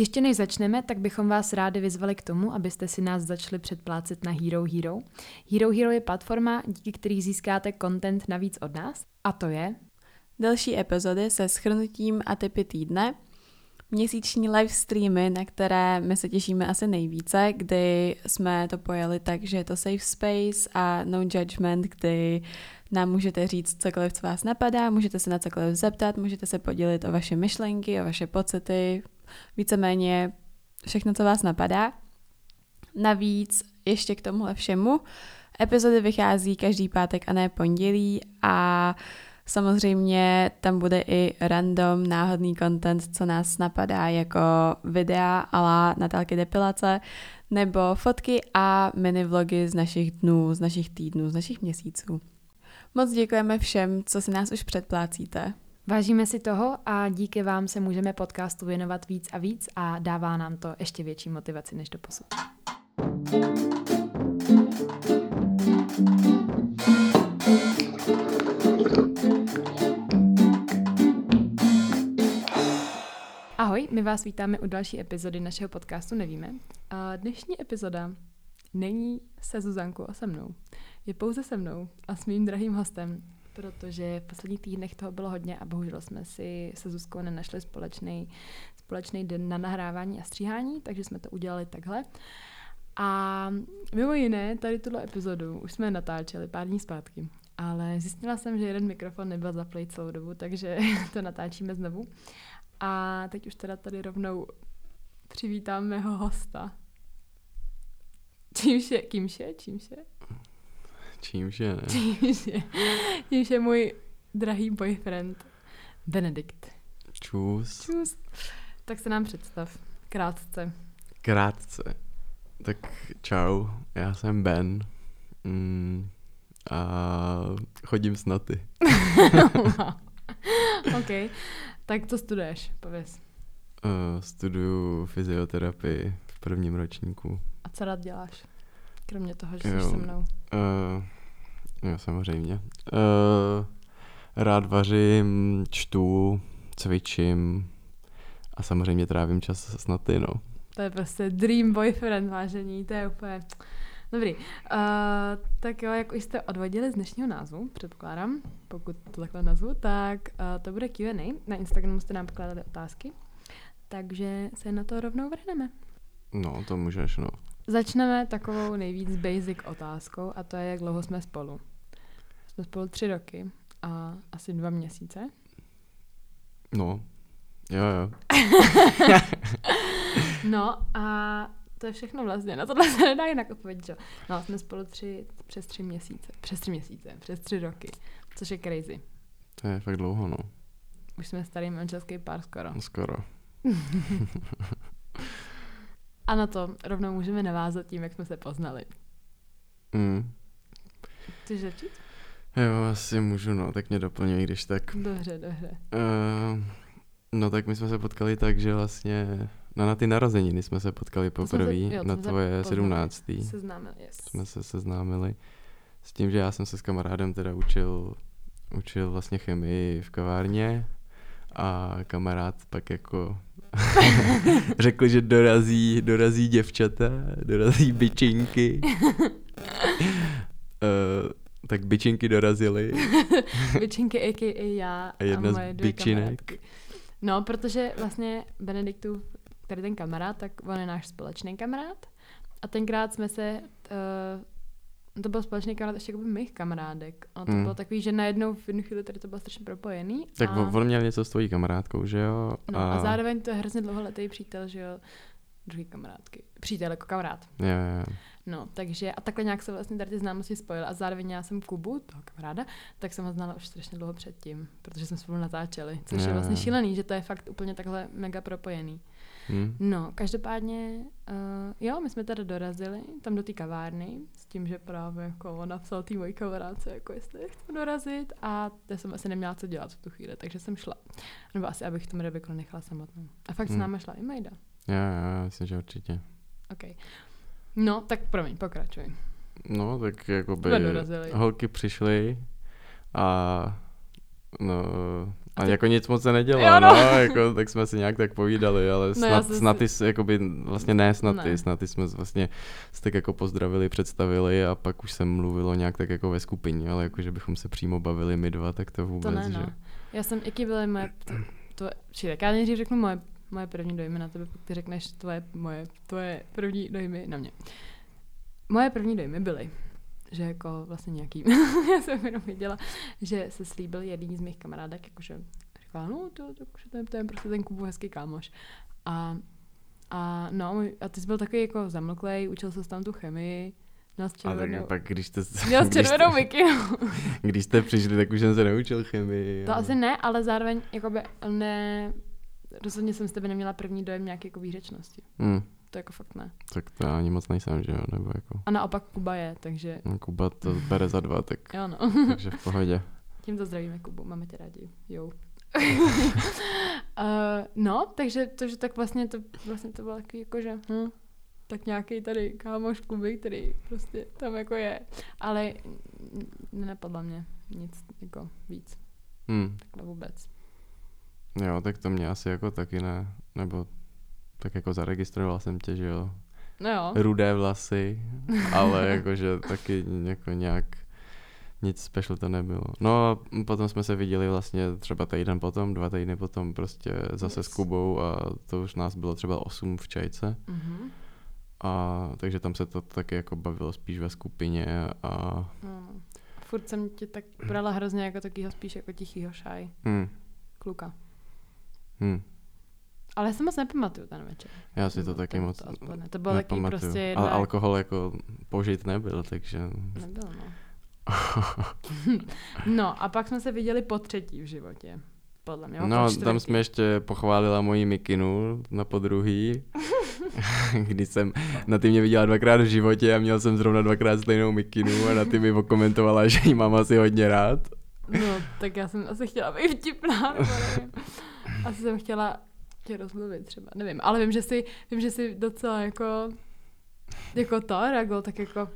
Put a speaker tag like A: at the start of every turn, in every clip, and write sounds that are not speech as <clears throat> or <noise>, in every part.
A: Ještě než začneme, tak bychom vás rádi vyzvali k tomu, abyste si nás začali předplácet na Hero Hero. Hero Hero je platforma, díky který získáte content navíc od nás. A to je...
B: Další epizody se schrnutím a typy týdne, měsíční live streamy, na které my se těšíme asi nejvíce, kdy jsme to pojeli tak, že je to safe space a no judgment, kdy nám můžete říct cokoliv, co vás napadá, můžete se na cokoliv zeptat, můžete se podělit o vaše myšlenky, o vaše pocity, víceméně všechno, co vás napadá. Navíc ještě k tomuhle všemu epizody vychází každý pátek a ne pondělí a Samozřejmě tam bude i random, náhodný content, co nás napadá, jako videa ala Natálky depilace, nebo fotky a mini vlogy z našich dnů, z našich týdnů, z našich měsíců. Moc děkujeme všem, co si nás už předplácíte.
A: Vážíme si toho a díky vám se můžeme podcastu věnovat víc a víc a dává nám to ještě větší motivaci než do posud. Ahoj, my vás vítáme u další epizody našeho podcastu Nevíme. A dnešní epizoda není se Zuzankou a se mnou. Je pouze se mnou a s mým drahým hostem, protože v posledních týdnech toho bylo hodně a bohužel jsme si se Zuzkou nenašli společný, společný den na nahrávání a stříhání, takže jsme to udělali takhle. A mimo jiné, tady tuhle epizodu už jsme natáčeli pár dní zpátky, ale zjistila jsem, že jeden mikrofon nebyl zaplý celou dobu, takže <laughs> to natáčíme znovu. A teď už teda tady rovnou přivítám mého hosta. Čímž je, kýmž je, čímž je?
C: Čímž je, ne? <laughs>
A: Čímž je, čímž je můj drahý boyfriend Benedikt.
C: Čus.
A: Čus. Tak se nám představ, krátce.
C: Krátce. Tak čau, já jsem Ben. Mm, a chodím s noty. <laughs>
A: OK. Tak co studuješ, pověz.
C: Uh, studuju fyzioterapii v prvním ročníku.
A: A co rád děláš? Kromě toho, že jsi se mnou.
C: Uh, jo, samozřejmě. Uh, rád vařím, čtu, cvičím a samozřejmě trávím čas s noty, no.
A: To je prostě dream boyfriend, vážení, to je úplně... Dobrý, uh, tak jo, jak už jste odvodili z dnešního názvu, předpokládám, pokud to takhle nazvu, tak uh, to bude Q&A. Na Instagramu jste nám pokládali otázky, takže se na to rovnou vrhneme.
C: No, to můžeš, no.
A: Začneme takovou nejvíc basic otázkou a to je, jak dlouho jsme spolu. Jsme spolu tři roky a asi dva měsíce.
C: No, jo, jo. <laughs>
A: no a to je všechno vlastně, na tohle se nedá jinak odpovědět, že? No, jsme spolu tři, přes tři měsíce, přes tři měsíce, přes tři roky, což je crazy.
C: To je fakt dlouho, no.
A: Už jsme starý manželský pár skoro.
C: Skoro. <laughs>
A: A na to rovnou můžeme navázat tím, jak jsme se poznali.
C: Mm.
A: Chceš začít?
C: Jo, asi můžu, no, tak mě doplňuj, když tak.
A: Dobře, dobře.
C: Uh, no tak my jsme se potkali tak, že vlastně No na ty narozeniny jsme se potkali poprvé, na tvoje sedmnáctý.
A: Seznámili, yes.
C: Jsme se seznámili s tím, že já jsem se s kamarádem teda učil, učil vlastně chemii v kavárně a kamarád pak jako <laughs> řekl, že dorazí, dorazí děvčata, dorazí byčinky. uh, <laughs> tak byčinky dorazily. <laughs>
A: byčinky a.k.a. já
C: a, jedna a moje z byčinek. Kamarádky.
A: No, protože vlastně Benediktův tady ten kamarád, tak on je náš společný kamarád. A tenkrát jsme se, uh, to byl společný kamarád ještě jako mých kamarádek. A to hmm. bylo takový, že najednou v jednu chvíli tady to bylo strašně propojený.
C: Tak a... on měl něco s tvojí kamarádkou, že jo?
A: No a, a zároveň to je hrozně dlouholetý přítel, že jo? Druhý kamarádky. Přítel jako kamarád.
C: Jo, jo.
A: No, takže a takhle nějak se vlastně tady ty známosti spojily a zároveň já jsem Kubu, toho kamaráda, tak jsem ho znala už strašně dlouho předtím, protože jsme spolu natáčeli, což je, je vlastně šílený, že to je fakt úplně takhle mega propojený. Hmm. No, každopádně, uh, jo, my jsme teda dorazili tam do té kavárny tím, že právě jako napsal té mojí kamarádce, jako jestli chci dorazit a to jsem asi neměla co dělat v tu chvíli, takže jsem šla. Nebo asi, abych tomu Rebeku nechala samotnou. A fakt hmm. s náma šla i Majda.
C: Jo, jo, myslím, že určitě.
A: OK. No, tak promiň, pokračuj.
C: No, tak jako by holky přišly a no, A
A: ty-
C: jako nic moc se nedělo,
A: Jo,
C: no.
A: no.
C: jako, tak jsme si nějak tak povídali, ale snad,
A: jsem
C: snad
A: si-
C: ty, jakoby, vlastně ne snad
A: Ne.
C: ty, snad ty jsme vlastně se tak jako pozdravili, představili a pak už se mluvilo nějak tak jako ve skupině, ale jako, že bychom se přímo bavili my dva, tak to vůbec,
A: To ne, no.
C: že?
A: Já jsem, jaký byly moje, to, to či tak já nejdřív řeknu moje, moje první dojmy na tebe, pak ty řekneš tvoje, moje, tvoje první dojmy na mě. Moje první dojmy byly, že jako vlastně nějaký, <laughs> já jsem jenom věděla, že se slíbil jedný z mých kamarádek, jakože říkala, no to, to, to, je, to je prostě ten Kubu hezký kámoš. A, a no, a ty jsi byl takový jako zamlklej, učil se tam tu chemii, měl s
C: A tak
A: červenou,
C: pak když jste,
A: měl s červenou mikinu. <laughs>
C: když jste přišli, tak už jsem se neučil chemii.
A: To
C: ale-
A: asi ne, ale zároveň jakoby ne, rozhodně jsem z tebe neměla první dojem nějaké jako výřečnosti.
C: Hm,
A: To jako fakt ne.
C: tak to já ani moc nejsem, že jo, nebo jako
A: A naopak Kuba je, takže
C: no, Kuba to bere za dva, tak,
A: jo no. <laughs>
C: takže v pohodě.
A: Tímto zdravíme Kubu, máme tě rádi. Jo. uh, <laughs> no, takže to, že tak vlastně to, vlastně to bylo takový jako, že hm, tak nějaký tady kámoš Kuby, který prostě tam jako je. Ale nenapadla mě nic jako víc,
C: Hm.
A: takhle vůbec.
C: Jo, tak to mě asi jako taky ne, nebo tak jako zaregistroval jsem tě, že jo,
A: No jo.
C: rudé vlasy, ale <laughs> jakože taky jako nějak nic special to nebylo. No a potom jsme se viděli vlastně třeba týden potom, dva týdny potom prostě zase s. Kubou a to už nás bylo třeba osm v čajce.
A: Mhm.
C: A takže tam se to taky jako bavilo spíš ve skupině a
A: No, no. Furt jsem tě tak brala hrozně jako takýho spíš jako tichýho šaj
C: hm,
A: kluka.
C: hm,
A: Ale já si moc nepamatuju ten večer.
C: já si to
A: No,
C: taky
A: ten-
C: moc
A: to odpoledne. To bylo taky
C: nepamatuju.
A: prostě jedna...
C: Ale alkohol jako požit nebyl, takže...
A: Nebylo, no. <laughs> no a pak jsme se viděli po třetí v životě. Podle mě.
C: No, tam jsme ještě pochválila moji mikinu na podruhý, <laughs> kdy jsem, na ty mě viděla dvakrát v životě a měl jsem zrovna dvakrát stejnou mikinu a na ty mi okomentovala, že ji mám asi hodně rád.
A: No, tak já jsem asi chtěla být vtipná, nebo nevím. Asi jsem chtěla tě rozmluvit třeba, nevím. Ale vím, že si, vím, že si docela jako jako to reagoval, tak jako,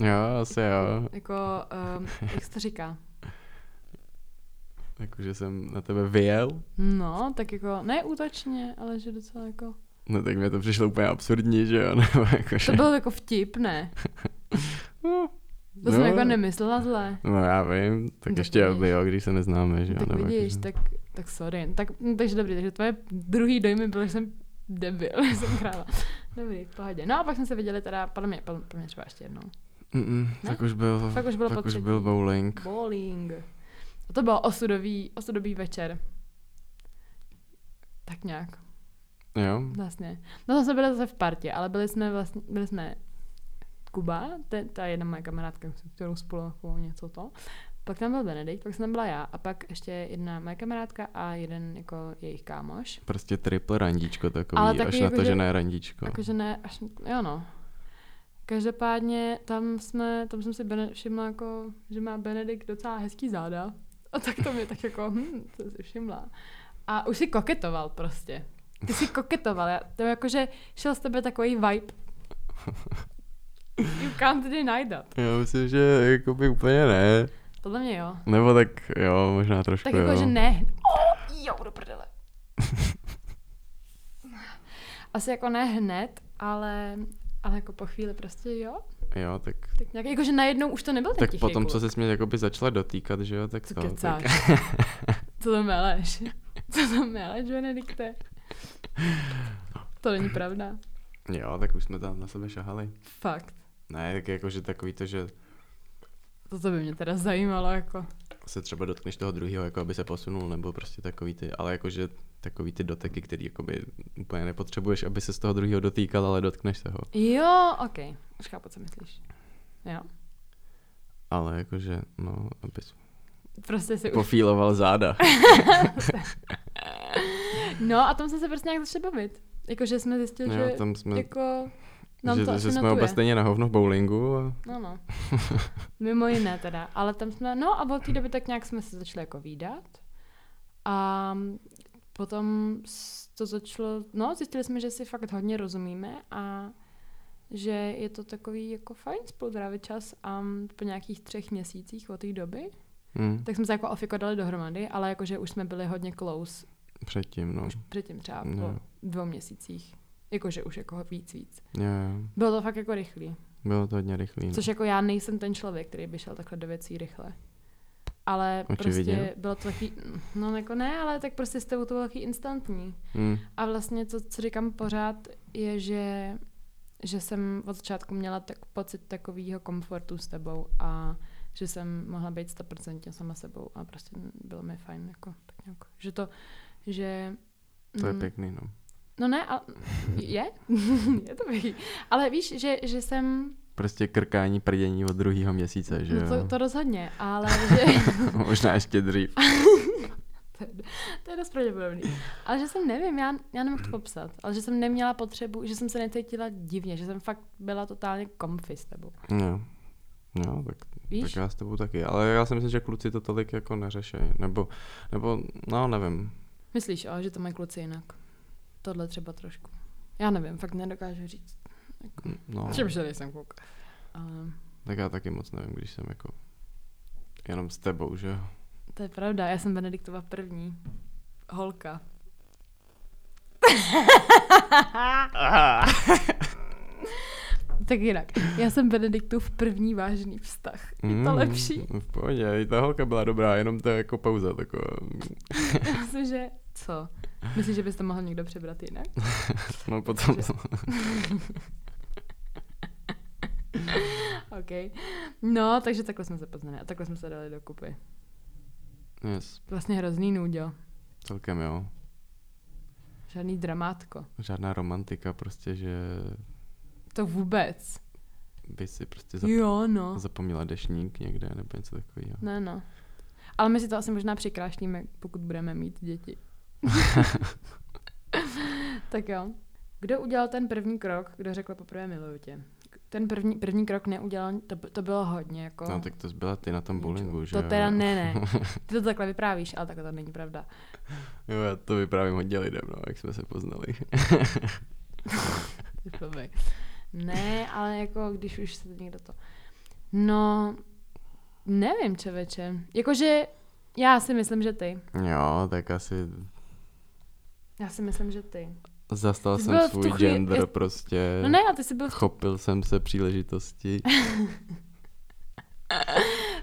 C: Jo, asi jo.
A: jako, um, jak se to říká?
C: Jakože jsem na tebe vyjel.
A: No, tak jako, ne útočně, ale že docela jako,
C: No tak mi to přišlo úplně absurdní, že jo, <laughs> nebo jakože...
A: to bylo jako vtip, ne?
C: No,
A: To jsem
C: no,
A: jako nemyslela zle.
C: No já vím, tak,
A: Tak
C: ještě
A: vidíš.
C: by jo, když se neznáme, že jo.
A: Tak
C: nebo
A: vidíš,
C: jakože-
A: tak, tak sorry. Tak, hm, takže dobrý, takže tvoje druhý dojmy byly, že jsem debil, <laughs> jsem kráva. Dobrý, v pohodě. No a pak jsme se viděli teda, podle mě, podle mě třeba ještě jednou.
C: Mm-mm,
A: Ne?
C: tak už byl,
A: Fakt už bylo
C: pak
A: po
C: už byl bowling.
A: Bowling. A to byl osudový, osudový večer. Tak nějak,
C: Jo,
A: vlastně. No tam jsme byli zase v partě, ale byli jsme vlastně, byli jsme Kuba, te, ta jedna moje kamarádka, kterou spolu jako něco to. Pak tam byl Benedikt, pak jsem tam byla já a pak ještě jedna moje kamarádka a jeden jako jejich kámoš.
C: prostě triple randíčko takový,
A: Ale
C: až
A: takový
C: na
A: jako,
C: to, že
A: že-
C: ne randíčko.
A: Jakože ne, až, jo no. Každopádně tam jsme, tam jsem si Bene, všimla jako, že má Benedikt docela hezký záda. A tak to mě tak jako, hm, to si všimla. A už si koketoval prostě. Ty jsi koketoval, já, to jakože šel z tebe takový vibe. <laughs> You can't deny that.
C: Já myslím, že jako by úplně ne.
A: Podle mě jo.
C: Nebo tak jo, možná trošku
A: Tak
C: jo.
A: jako, že ne. Oh, jo, do prdele. <laughs> Asi jako ne hned, ale, ale jako po chvíli prostě jo.
C: Jo, tak,
A: Tak nějak, jakože najednou už to nebyl ten
C: tak potom,
A: kluk.
C: co se mě jakoby začala dotýkat, že jo, tak
A: Co
C: to.
A: kecáš?
C: Tak,
A: Co to meleš? <laughs> Co to meleš, Benedikte? To není pravda.
C: jo, tak už jsme tam na sebe šahali.
A: Fakt.
C: Ne, tak jakože takový to, že
A: Toto by mě teda zajímalo, jako.
C: se třeba dotkneš toho druhého, jako aby se posunul, nebo prostě takový ty, ale jakože takový ty doteky, který jakoby úplně nepotřebuješ, aby se z toho druhého dotýkal, ale dotkneš se ho.
A: Jo, ok. Už chápu, co myslíš. Jo.
C: Ale jakože, no, abys
A: Prostě si už...
C: pofíloval záda. <laughs>
A: No a tam jsme se prostě nějak začali bavit. Jakože jsme zjistili,
C: Jo,
A: že
C: tam jsme,
A: jako... Nám
C: že,
A: to
C: že jsme oba stejně na hovno v bowlingu a
A: No, no. <laughs> Mimo jiné teda. Ale tam jsme, no a od té doby tak nějak jsme se začali jako výdat. A potom to začalo, no zjistili jsme, že si fakt hodně rozumíme a že je to takový jako fajn spolu trávit čas a po nějakých třech měsících od té doby
C: Hmm.
A: tak jsme se jako ofiko dali dohromady, ale jakože už jsme byli hodně close
C: Předtím, no.
A: už předtím třeba
C: Jo.
A: po dvou měsících. Jakože už jako víc, víc.
C: Jo, jo.
A: Bylo to fakt jako rychlý.
C: Bylo to hodně rychlý. no.
A: Což jako já nejsem ten člověk, který by šel takhle do věcí rychle. Ale
C: Očividně.
A: prostě bylo to taky, no jako ne, ale tak prostě s tebou to bylo taky instantní.
C: Hmm.
A: A vlastně to, co říkám pořád, je, že, že jsem od začátku měla tak pocit takového komfortu s tebou a že jsem mohla být 100% sama sebou a prostě bylo mi fajn, jako, tak nějak. Že to, že...
C: To je
A: mm,
C: pěkný, no.
A: No ne, a <laughs> je? <laughs> je to pěkný. Ale víš, že, že jsem...
C: Prostě krkání prdění od druhého měsíce, že jo?
A: No to, to rozhodně, ale <laughs> že...
C: Možná ještě dřív.
A: to, je, to je dost pravděpodobný. Ale že jsem nevím, já, já nevím, jak to popsat, ale že jsem neměla potřebu, že jsem se necítila divně, že jsem fakt byla totálně comfy s tebou.
C: No. No, tak,
A: Víš?
C: tak já s tebou taky. Ale já si myslím, že kluci to tolik jako neřeší. Nebo, nebo, no nevím.
A: Myslíš, ale že to mají kluci jinak? Tohle třeba trošku. Já nevím, fakt nedokážu říct.
C: No,
A: Třeba, že nejsem kluk. Ale
C: tak já taky moc nevím, když jsem jako jenom s tebou, že jo?
A: to je pravda, já jsem Benediktova první holka. <laughs> tak jinak, já jsem Benediktův první vážný vztah. Je to
C: Mm,
A: lepší?
C: V pohodě, i ta holka byla dobrá, jenom to je jako pauza taková. <laughs>
A: Myslím, že co? Myslíš, že bys to mohl někdo přebrat jinak? <laughs>
C: No potom,
A: OK. No, takže takhle jsme se poznali a takhle jsme se dali dokupy.
C: yes,
A: Vlastně hrozný nůďo.
C: celkem jo.
A: Žádný dramátko.
C: Žádná romantika, prostě, že
A: To vůbec.
C: by si prostě zap-
A: Jo, no.
C: zapomněla dešník někde nebo něco takového.
A: Ne, no. Ale my si to asi možná přikrášníme, pokud budeme mít děti. <laughs> tak jo. Kdo udělal ten první krok, kdo řekl poprvé miluju tě? Ten první, první krok neudělal, to, to bylo hodně, jako...
C: No tak to byla ty na tom bowlingu, že
A: To teda ne, ne. <laughs> Ty to takhle vyprávíš, ale takhle to není pravda.
C: Jo, já to vyprávím hodně lidem, no, jak jsme se poznali.
A: Blbej. <laughs> Ne, ale jako když už se někdo to... No, nevím, čověče. Jakože já si myslím, že ty.
C: jo, tak asi
A: Já si myslím, že ty.
C: zastal
A: Ty
C: jsem svůj
A: chvíli-
C: gender prostě.
A: No ne, a ty jsi byl v
C: Chopil jsem se příležitosti. <laughs>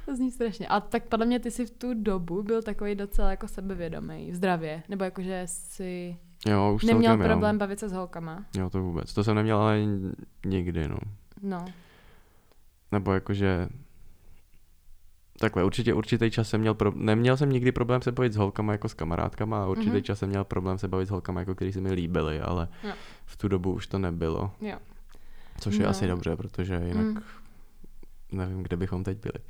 A: To zní strašně. A tak podle mě ty jsi v tu dobu byl takový docela jako sebevědomý, zdravě. Nebo jakože jsi
C: Jo, už
A: neměl
C: celkem,
A: problém
C: Jo.
A: bavit se s holkama.
C: jo, to vůbec. To jsem neměl ale nikdy, no.
A: No.
C: Nebo jakože... Takhle, určitě určitý čas jsem měl pro... Neměl jsem nikdy problém se bavit s holkama jako s kamarádkama a určitý
A: Mhm.
C: čas jsem měl problém se bavit s holkama, jako který se mi líbily, ale
A: Jo.
C: v tu dobu už to nebylo.
A: Jo.
C: Což je
A: No.
C: asi dobře, protože jinak
A: Mm.
C: nevím, kde bychom teď byli.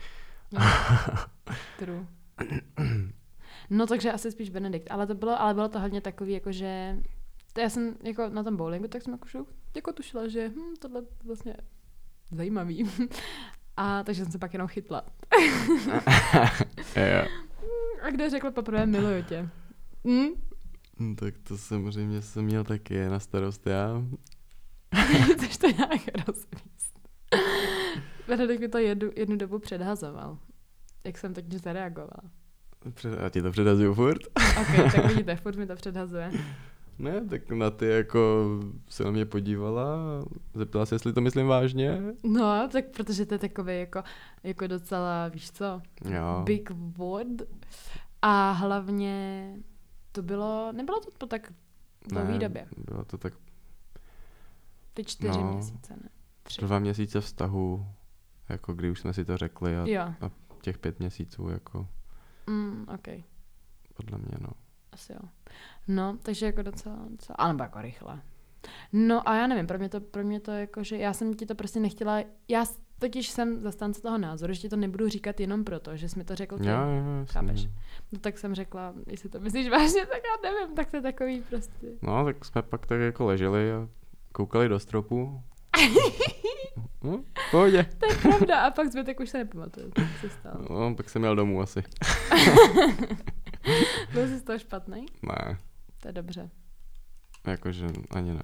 A: Jo. <laughs> True. <clears throat> <clears throat> No takže asi spíš Benedikt, ale to bylo, ale bylo to hodně takový, jakože to já jsem jako na tom bowlingu, tak jsem jako, jako tušila, že hm, tohle je vlastně zajímavý. <laughs> A takže jsem se pak jenom chytla. <laughs>
C: jo. <laughs>
A: A kdo řekl poprvé miluju tě? Hm?
C: Hm, Tak to samozřejmě jsem měl taky na starost já.
A: Chceš to nějak rozvíst? Benedikt mi to jednu, jednu dobu předhazoval. Jak jsem totiž zareagovala.
C: Já ti to předazuju furt.
A: Ok, tak vidíte, furt mi to předhazuje. <laughs>
C: Ne, tak na ty jako se na mě podívala, zeptala se, jestli to myslím vážně.
A: No, tak protože to je takový jako, jako docela, víš co,
C: Jo.
A: big word. A hlavně to bylo, nebylo to po tak dlouhé
C: ne,
A: době.
C: Bylo to tak
A: Ty čtyři
C: No.
A: měsíce, ne? Tři.
C: dva měsíce vztahu, jako kdy už jsme si to řekli a
A: Jo,
C: těch pět měsíců, jako
A: mm, ok,
C: podle mě, no.
A: asi jo. No, takže jako docela, docela, anebo jako rychle. No a já nevím, pro mě to, pro mě to jako, že já jsem ti to prostě nechtěla, já totiž jsem zastánce toho názoru, že ti to nebudu říkat jenom proto, že jsi mi to řekl ty.
C: Jo, jo, jasně.
A: Chápeš? No tak jsem řekla, jestli to myslíš vážně, tak já nevím, tak to je takový prostě.
C: No, tak jsme pak tak jako leželi a koukali do stropu. <laughs> No, pohodě.
A: To je pravda, a pak zbytek už se nepamatuje, co se stalo.
C: No, pak jsem měl domů asi. <laughs>
A: Byl jsi z toho špatný?
C: Ne,
A: To je dobře.
C: jakože ani ne.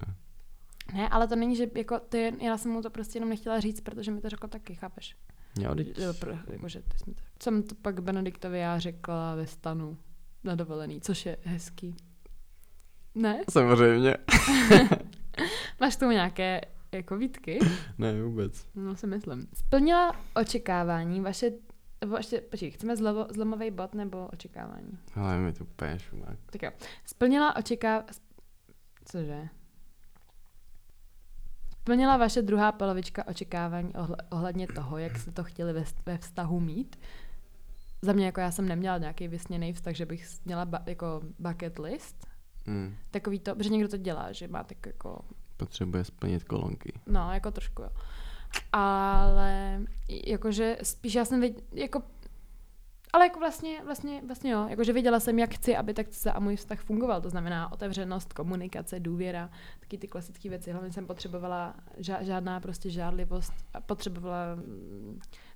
A: Ne, ale to není, že jako ty, já jsem mu to prostě jenom nechtěla říct, protože mi to řekl taky, chápeš?
C: Jo, teď...
A: Jakože ty jsme to, jsem to pak Benediktovi já řekla ve stanu na dovolený, což je hezký. Ne?
C: Samozřejmě. <laughs>
A: Máš k tomu nějaké jako výtky?
C: ne, vůbec.
A: No si myslím. Splnila očekávání vaše, nebo ještě, počkej, chceme zlomo, zlomový bod nebo očekávání?
C: Ale mi to úplně šumák.
A: Tak jo. Splnila očekávání, cože? Splnila vaše druhá polovička očekávání ohle- ohledně toho, jak jste to chtěli ve, ve vztahu mít? Za mě jako já jsem neměla nějaký vysněný vztah, že bych měla ba- jako bucket list.
C: Hmm.
A: Takový to, protože někdo to dělá, že má tak jako
C: Potřebuje splnit kolonky.
A: No, jako trošku jo. Ale jakože spíš já jsem věděla, jako ale jako vlastně, vlastně, vlastně jo, jakože věděla jsem, jak chci, aby tak se a můj vztah fungoval, to znamená otevřenost, komunikace, důvěra, taky ty klasické věci. Hlavně jsem potřebovala ža- žádná prostě žádlivost potřebovala,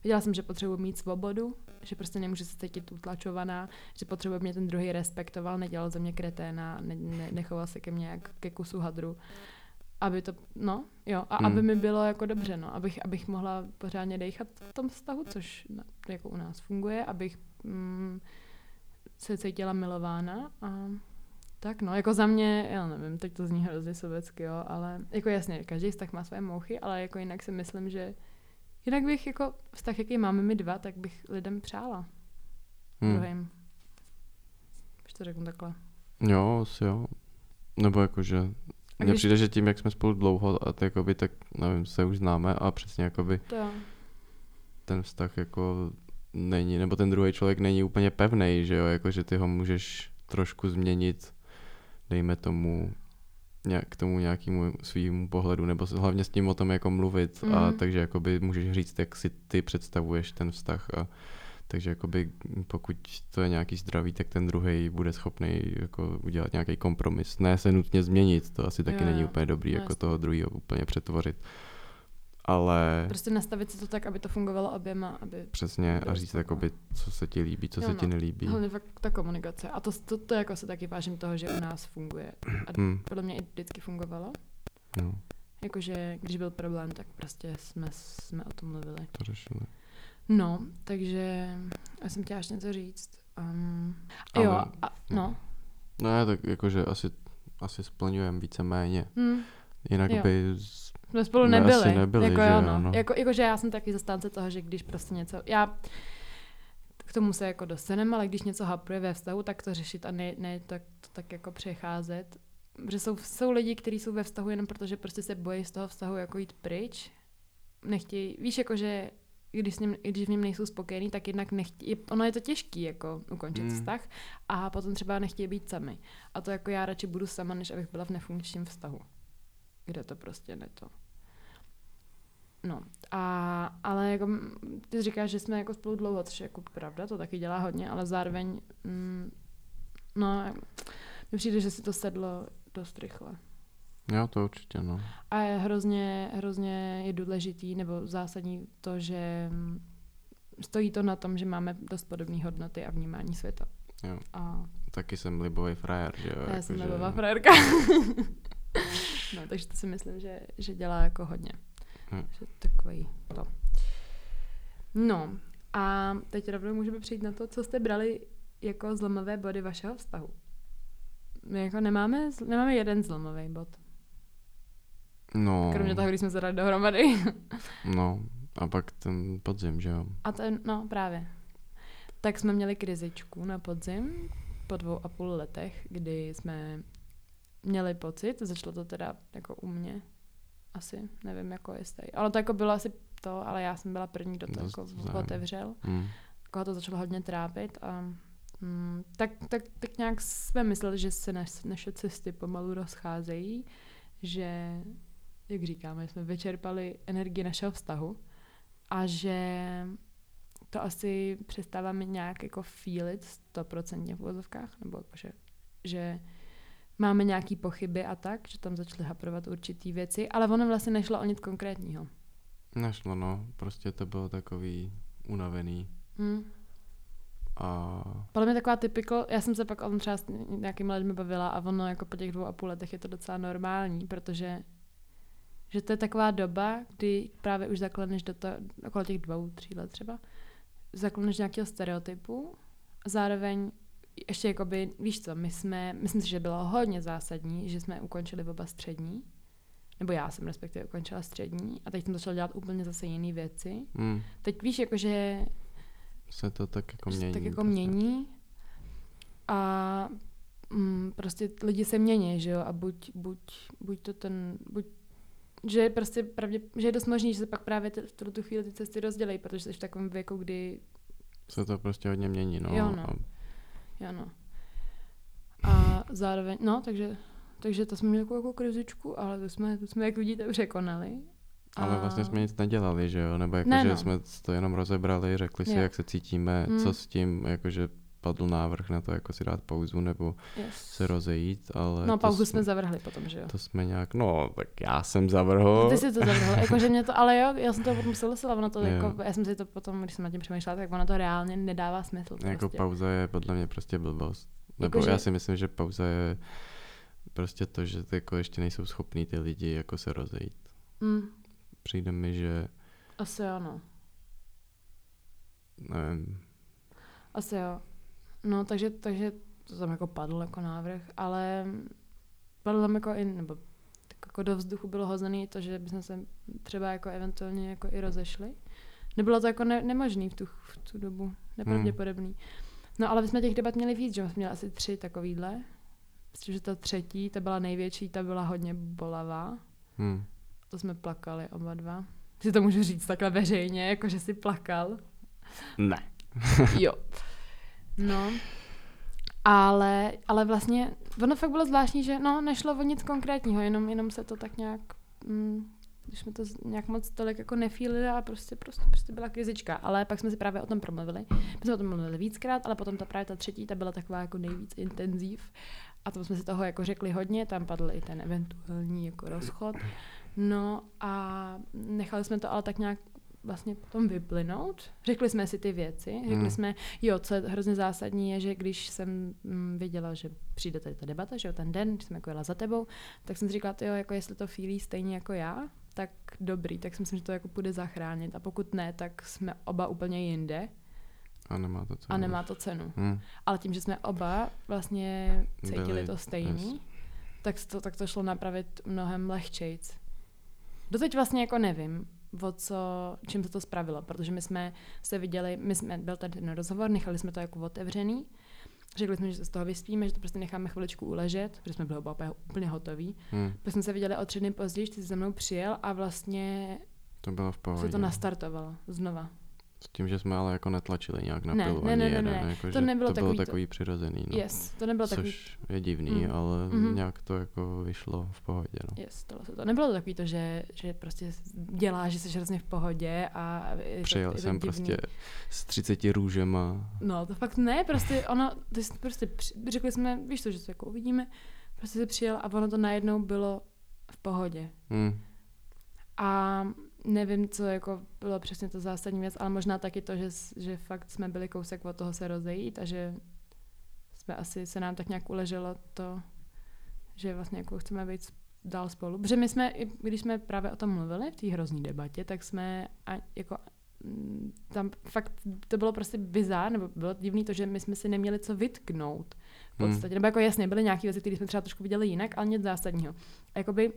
A: věděla jsem, že potřebuji mít svobodu, že prostě nemůžu se cítit utlačovaná, že potřebuji mě ten druhý respektoval, nedělal ze mě kreténa, ne, ne, nechoval se ke mně jak ke kusu hadru aby to, no, jo, a
C: Hmm.
A: aby mi bylo jako dobře, no, abych, abych mohla pořádně dejchat v tom vztahu, což na, jako u nás funguje, abych mm, se cítila milována a tak no, jako za mě, já nevím, teď to zní hrozně sobecky, jo, ale jako jasně, každý vztah má své mouchy, ale jako jinak si myslím, že jinak bych jako vztah, jaký máme my dva, tak bych lidem přála
C: Hmm.
A: druhým. Když to řeknu takhle.
C: Jo, asi jo. Nebo jakože, mně
A: když-
C: přijde, že tím, jak jsme spolu dlouho a tak, jakoby, tak nevím, se už známe a přesně jakoby
A: To
C: ten vztah jako není, nebo ten druhý člověk není úplně pevný, že jo, jakože ty ho můžeš trošku změnit, dejme tomu, nějak, k tomu nějakému svýmu pohledu, nebo hlavně s tím o tom jako mluvit a
A: Mhm.
C: takže jakoby můžeš říct, jak si ty představuješ ten vztah a takže jakoby pokud to je nějaký zdravý, tak ten druhý bude schopný jako udělat nějaký kompromis. Ne se nutně změnit, to asi taky
A: Jo,
C: není úplně dobrý,
A: No
C: jako toho druhého úplně přetvořit. Ale
A: Prostě nastavit si to tak, aby to fungovalo oběma, aby
C: přesně a říct jakoby, co se ti líbí, co
A: Jo,
C: se
A: no.
C: ti nelíbí.
A: Hlavně fakt ta komunikace. A to, to, to jako se taky vážím toho, že u nás funguje. A
C: Hmm,
A: podle mě i vždycky fungovalo.
C: no,
A: Jakože když byl problém, tak prostě jsme, jsme o tom mluvili.
C: to řešili.
A: No, takže já jsem chtěla ještě něco říct. Um,
C: Ale-
A: jo, a, no.
C: No já tak jakože asi, asi splňujeme víceméně.
A: Hm,
C: Jinak
A: Jo.
C: by z,
A: jsme spolu nebyli.
C: asi nebyli,
A: jako
C: že
A: jo, no.
C: no.
A: Jako, jakože já jsem taky zastánce toho, že když prostě něco... Já k tomu se jako dostaneme, ale když něco hapruje ve vztahu, tak to řešit a ne, ne tak, to tak jako přecházet. Protože jsou, jsou lidi, kteří jsou ve vztahu jenom protože prostě se bojí z toho vztahu jako jít pryč. Nechtějí, víš, jako že když, s ním, když v něm nejsou spokojení, tak jednak nechtějí, ono je to těžký jako ukončit
C: Mm.
A: vztah a potom třeba nechtějí být sami. A to jako já radši budu sama, než abych byla v nefunkčním vztahu, kde to prostě ne to. No, a, ale jako ty říkáš, že jsme jako spolu dlouho, což je jako pravda, to taky dělá hodně, ale zároveň, mm, no, mi přijde, že si to sedlo dost rychle.
C: Jo to určitě no.
A: A je hrozně, hrozně je důležitý nebo zásadní to, že mm, stojí to na tom, že máme dost podobné hodnoty a vnímání světa.
C: Jo.
A: A
C: Taky jsem libový frajer, že jo.
A: já jsem
C: jakože-
A: nebová frajerka. <laughs> no, takže to si myslím, že, že dělá jako hodně.
C: Hm.
A: Že takový to. No, a teď rovnou můžeme přijít na to, co jste brali jako zlomové body vašeho vztahu. My jako nemáme, nemáme jeden zlomový bod.
C: No,
A: Kromě toho, když jsme se dali dohromady. <laughs>
C: no, a pak ten podzim, že jo.
A: A ten, no právě. Tak jsme měli krizičku na podzim po dvou a půl letech, kdy jsme měli pocit, začalo to teda jako u mě, asi, nevím jako jestli, ale to jako bylo asi to, ale já jsem byla první, kdo to jako otevřel,
C: Mm.
A: koho to začalo hodně trápit a mm, tak, tak, tak nějak jsme mysleli, že se naš, naše cesty pomalu rozcházejí, že, jak říkáme, jsme vyčerpali energii našeho vztahu a že to asi přestáváme nějak jako feelit stoprocentně v uvozovkách, nebo jako, že, že máme nějaký pochyby a tak, že tam začaly haprovat určitý věci, ale ono vlastně nešlo o nic konkrétního.
C: Nešlo, no, prostě to bylo takový unavený
A: Hm.
C: a
A: Podle mě taková typical, já jsem se pak o tom třeba s nějakými lidmi bavila a ono jako po těch dvou a půl letech je to docela normální, protože Že to je taková doba, kdy právě už zakleneš do toho, okolo těch dvou, tří let třeba, zakleneš nějakého stereotypu a zároveň ještě jakoby, víš co, my jsme, myslím si, že bylo hodně zásadní, že jsme ukončili oba střední, nebo já jsem respektive ukončila střední a teď jsem začala dělat úplně zase jiné věci.
C: Hmm.
A: Teď víš, jakože
C: Se to tak jako mění.
A: tak jako
C: prostě.
A: mění a mm, prostě lidi se mění, že jo, a buď, buď, buď to ten, buď že je prostě pravdě, že je dost možný, že se pak právě ty, v tuto tu chvíli ty cesty rozdělejí, protože jsi v takovém věku, kdy,
C: Se to prostě hodně mění, no.
A: Jo, no.
C: A
A: jo no. A zároveň, no, takže, takže to jsme měli takovou jako krizičku, ale to jsme, to jsme jak vidíte překonali.
C: Ale vlastně jsme nic nedělali, že jo? Nebo jako,
A: Ne,
C: že
A: no.
C: jsme to jenom rozebrali, řekli si,
A: Jo.
C: jak se cítíme,
A: Mm.
C: co s tím, jakože padl návrh na to, jako si dát pauzu nebo
A: Yes.
C: se rozejít, ale
A: No, pauzu jsme zavrhli potom, že jo.
C: To jsme nějak, no, tak já jsem zavrhl.
A: Ty jsi to zavrhl, <laughs> jakože mě to, ale jo, já jsem to potom souhlasila, ono to
C: Jo.
A: jako, já jsem si to potom, když jsem nad tím přemýšlela, tak ono to reálně nedává smysl.
C: Jako
A: prostě.
C: pauza je podle mě prostě blbost. Nebo
A: Jakože-
C: já si myslím, že pauza je prostě to, že ty jako ještě nejsou schopní ty lidi jako se rozejít.
A: Mm,
C: Přijde mi, že
A: asi jo, no.
C: nevím,
A: Asi jo. No, takže, takže to tam jako padl jako návrh, ale padl tam jako i, nebo tak jako do vzduchu bylo hozený to, že bychom se třeba jako eventuálně jako i rozešli. Nebylo to jako ne, nemožný v tu, v tu dobu, nepravděpodobný. No ale my jsme těch debat měli víc, že jsme měli asi tři takovýhle. Myslím, že ta třetí, ta byla největší, ta byla hodně bolavá.
C: hm.
A: To jsme plakali oba dva. Si to můžu říct takhle veřejně, jako že si plakal.
C: Ne.
A: Jo. <laughs> No. Ale, ale vlastně, ono fakt bylo zvláštní, že no, nešlo o nic konkrétního, jenom, jenom se to tak nějak, mm, když jsme to nějak moc tolik jako nefílili a prostě, prostě, prostě byla krizička. Ale pak jsme si právě o tom promluvili. My jsme o tom mluvili víckrát, ale potom ta právě ta třetí, ta byla taková jako nejvíc intenzív. A tam jsme si toho jako řekli hodně, tam padl i ten eventuální jako rozchod. No a nechali jsme to ale tak nějak vlastně potom vyplynout. Řekli jsme si ty věci, řekli
C: Hmm.
A: jsme, jo, co je hrozně zásadní je, že když jsem mm, věděla, že přijde tady ta debata, že jo, ten den, když jsem jako jela za tebou, tak jsem si říkala, jo, jako jestli to fílí stejně jako já, tak dobrý, tak si myslím, že to jako půjde zachránit a pokud ne, tak jsme oba úplně jinde
C: A nemá to co.
A: a nemá to cenu.
C: Hm.
A: Ale tím, že jsme oba vlastně cítili
C: Byli,
A: to stejný,
C: yes.
A: tak to, tak to šlo napravit mnohem lehčejc. Doteď vlastně jako nevím, o co, čím se to spravilo, protože my jsme se viděli, my jsme, byl tady ten rozhovor, nechali jsme to jako otevřený, řekli jsme, že se z toho vyspíme, že to prostě necháme chviličku uležet, protože jsme byli oba úplně- hotoví.
C: Hm.
A: Pak jsme se viděli o tři dny později, ty jsi za mnou přijel a vlastně
C: To bylo v
A: se
C: pohodě.
A: to nastartovalo znova.
C: S tím, že jsme ale jako netlačili nějak na
A: Ne,
C: pilu
A: ne,
C: ani
A: ne, ne,
C: jeden.
A: ne.
C: Jako,
A: To nebylo
C: to bylo
A: takový to-
C: takový přirozený. No.
A: Yes, to nebylo takový
C: Což je divný,
A: Mm.
C: ale
A: Mhm.
C: nějak to jako vyšlo v pohodě. No.
A: Yes, se to. Nebylo to takový to, že, že prostě děláš, že jsi hrozně v pohodě a je to,
C: Přijel
A: je to
C: jsem
A: divný.
C: prostě s 30 růžema.
A: No, to fakt ne, prostě ono, ty jsi prostě při, řekli jsme, víš to, že se jako uvidíme, prostě jsi přijel a ono to najednou bylo v pohodě.
C: Hm.
A: A nevím, co jako bylo přesně to zásadní věc, ale možná taky to, že, že fakt jsme byli kousek od toho se rozejít a že jsme asi, se nám tak nějak uleželo to, že vlastně jako chceme být dál spolu. Protože my jsme, i když jsme právě o tom mluvili v té hrozný debatě, tak jsme a, jako mm, tam fakt to bylo prostě bizár, nebo bylo divný to, že my jsme si neměli co vytknout v
C: Hmm.
A: podstatě. Nebo jako jasně, byly nějaké věci, které jsme třeba trošku viděli jinak, ale nic zásadního. A jakoby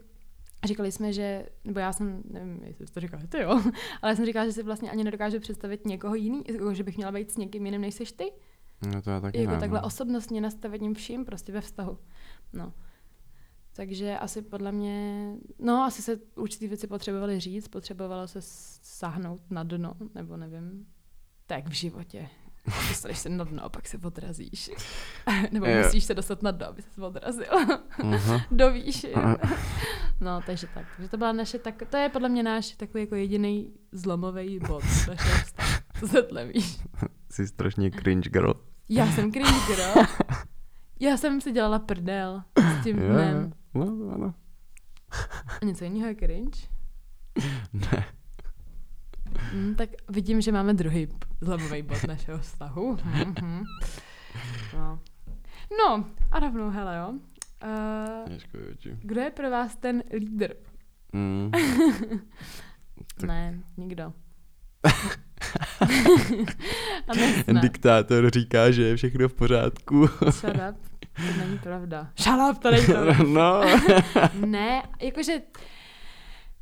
A: říkali jsme, že, nebo já jsem, nevím, jestli jsi to říkala ty jo, <laughs> ale já jsem říkala, že si vlastně ani nedokážu představit někoho jiný, jako že bych měla být s někým jiným, než seš ty.
C: No to já taky
A: Jako
C: ne,
A: takhle
C: no.
A: osobnostně nastavením vším prostě ve vztahu. No. Takže asi podle mě, no asi se určitý věci potřebovaly říct, potřebovalo se sáhnout na dno, nebo nevím, tak v životě. Dostaneš se na dno a pak se odrazíš. <laughs> nebo
C: Jo.
A: musíš se dostat na dno, aby se odrazil.
C: Aha. <laughs>
A: Do výše. <laughs> No, takže tak. Takže to byla naše, tak, to je podle mě náš takový jako jediný zlomový bod našeho vztahu. Co se tle víš?
C: Jsi strašně cringe girl.
A: Já jsem cringe girl. Já jsem si dělala prdel s tím dnem.
C: No, ano.
A: A něco jiného je cringe?
C: Ne.
A: Mm, tak vidím, že máme druhý zlomový bod našeho vztahu. Mhm. No. no, a rovnou, hele jo. Uh, kdo je pro vás ten lídr
C: Mm. <laughs> Tak-
A: ne, nikdo. <laughs> A.
C: Diktátor říká, že je všechno v pořádku.
A: Shut up. To není pravda. <laughs> Shut up, to není pravda.
C: no.
A: ne, jakože...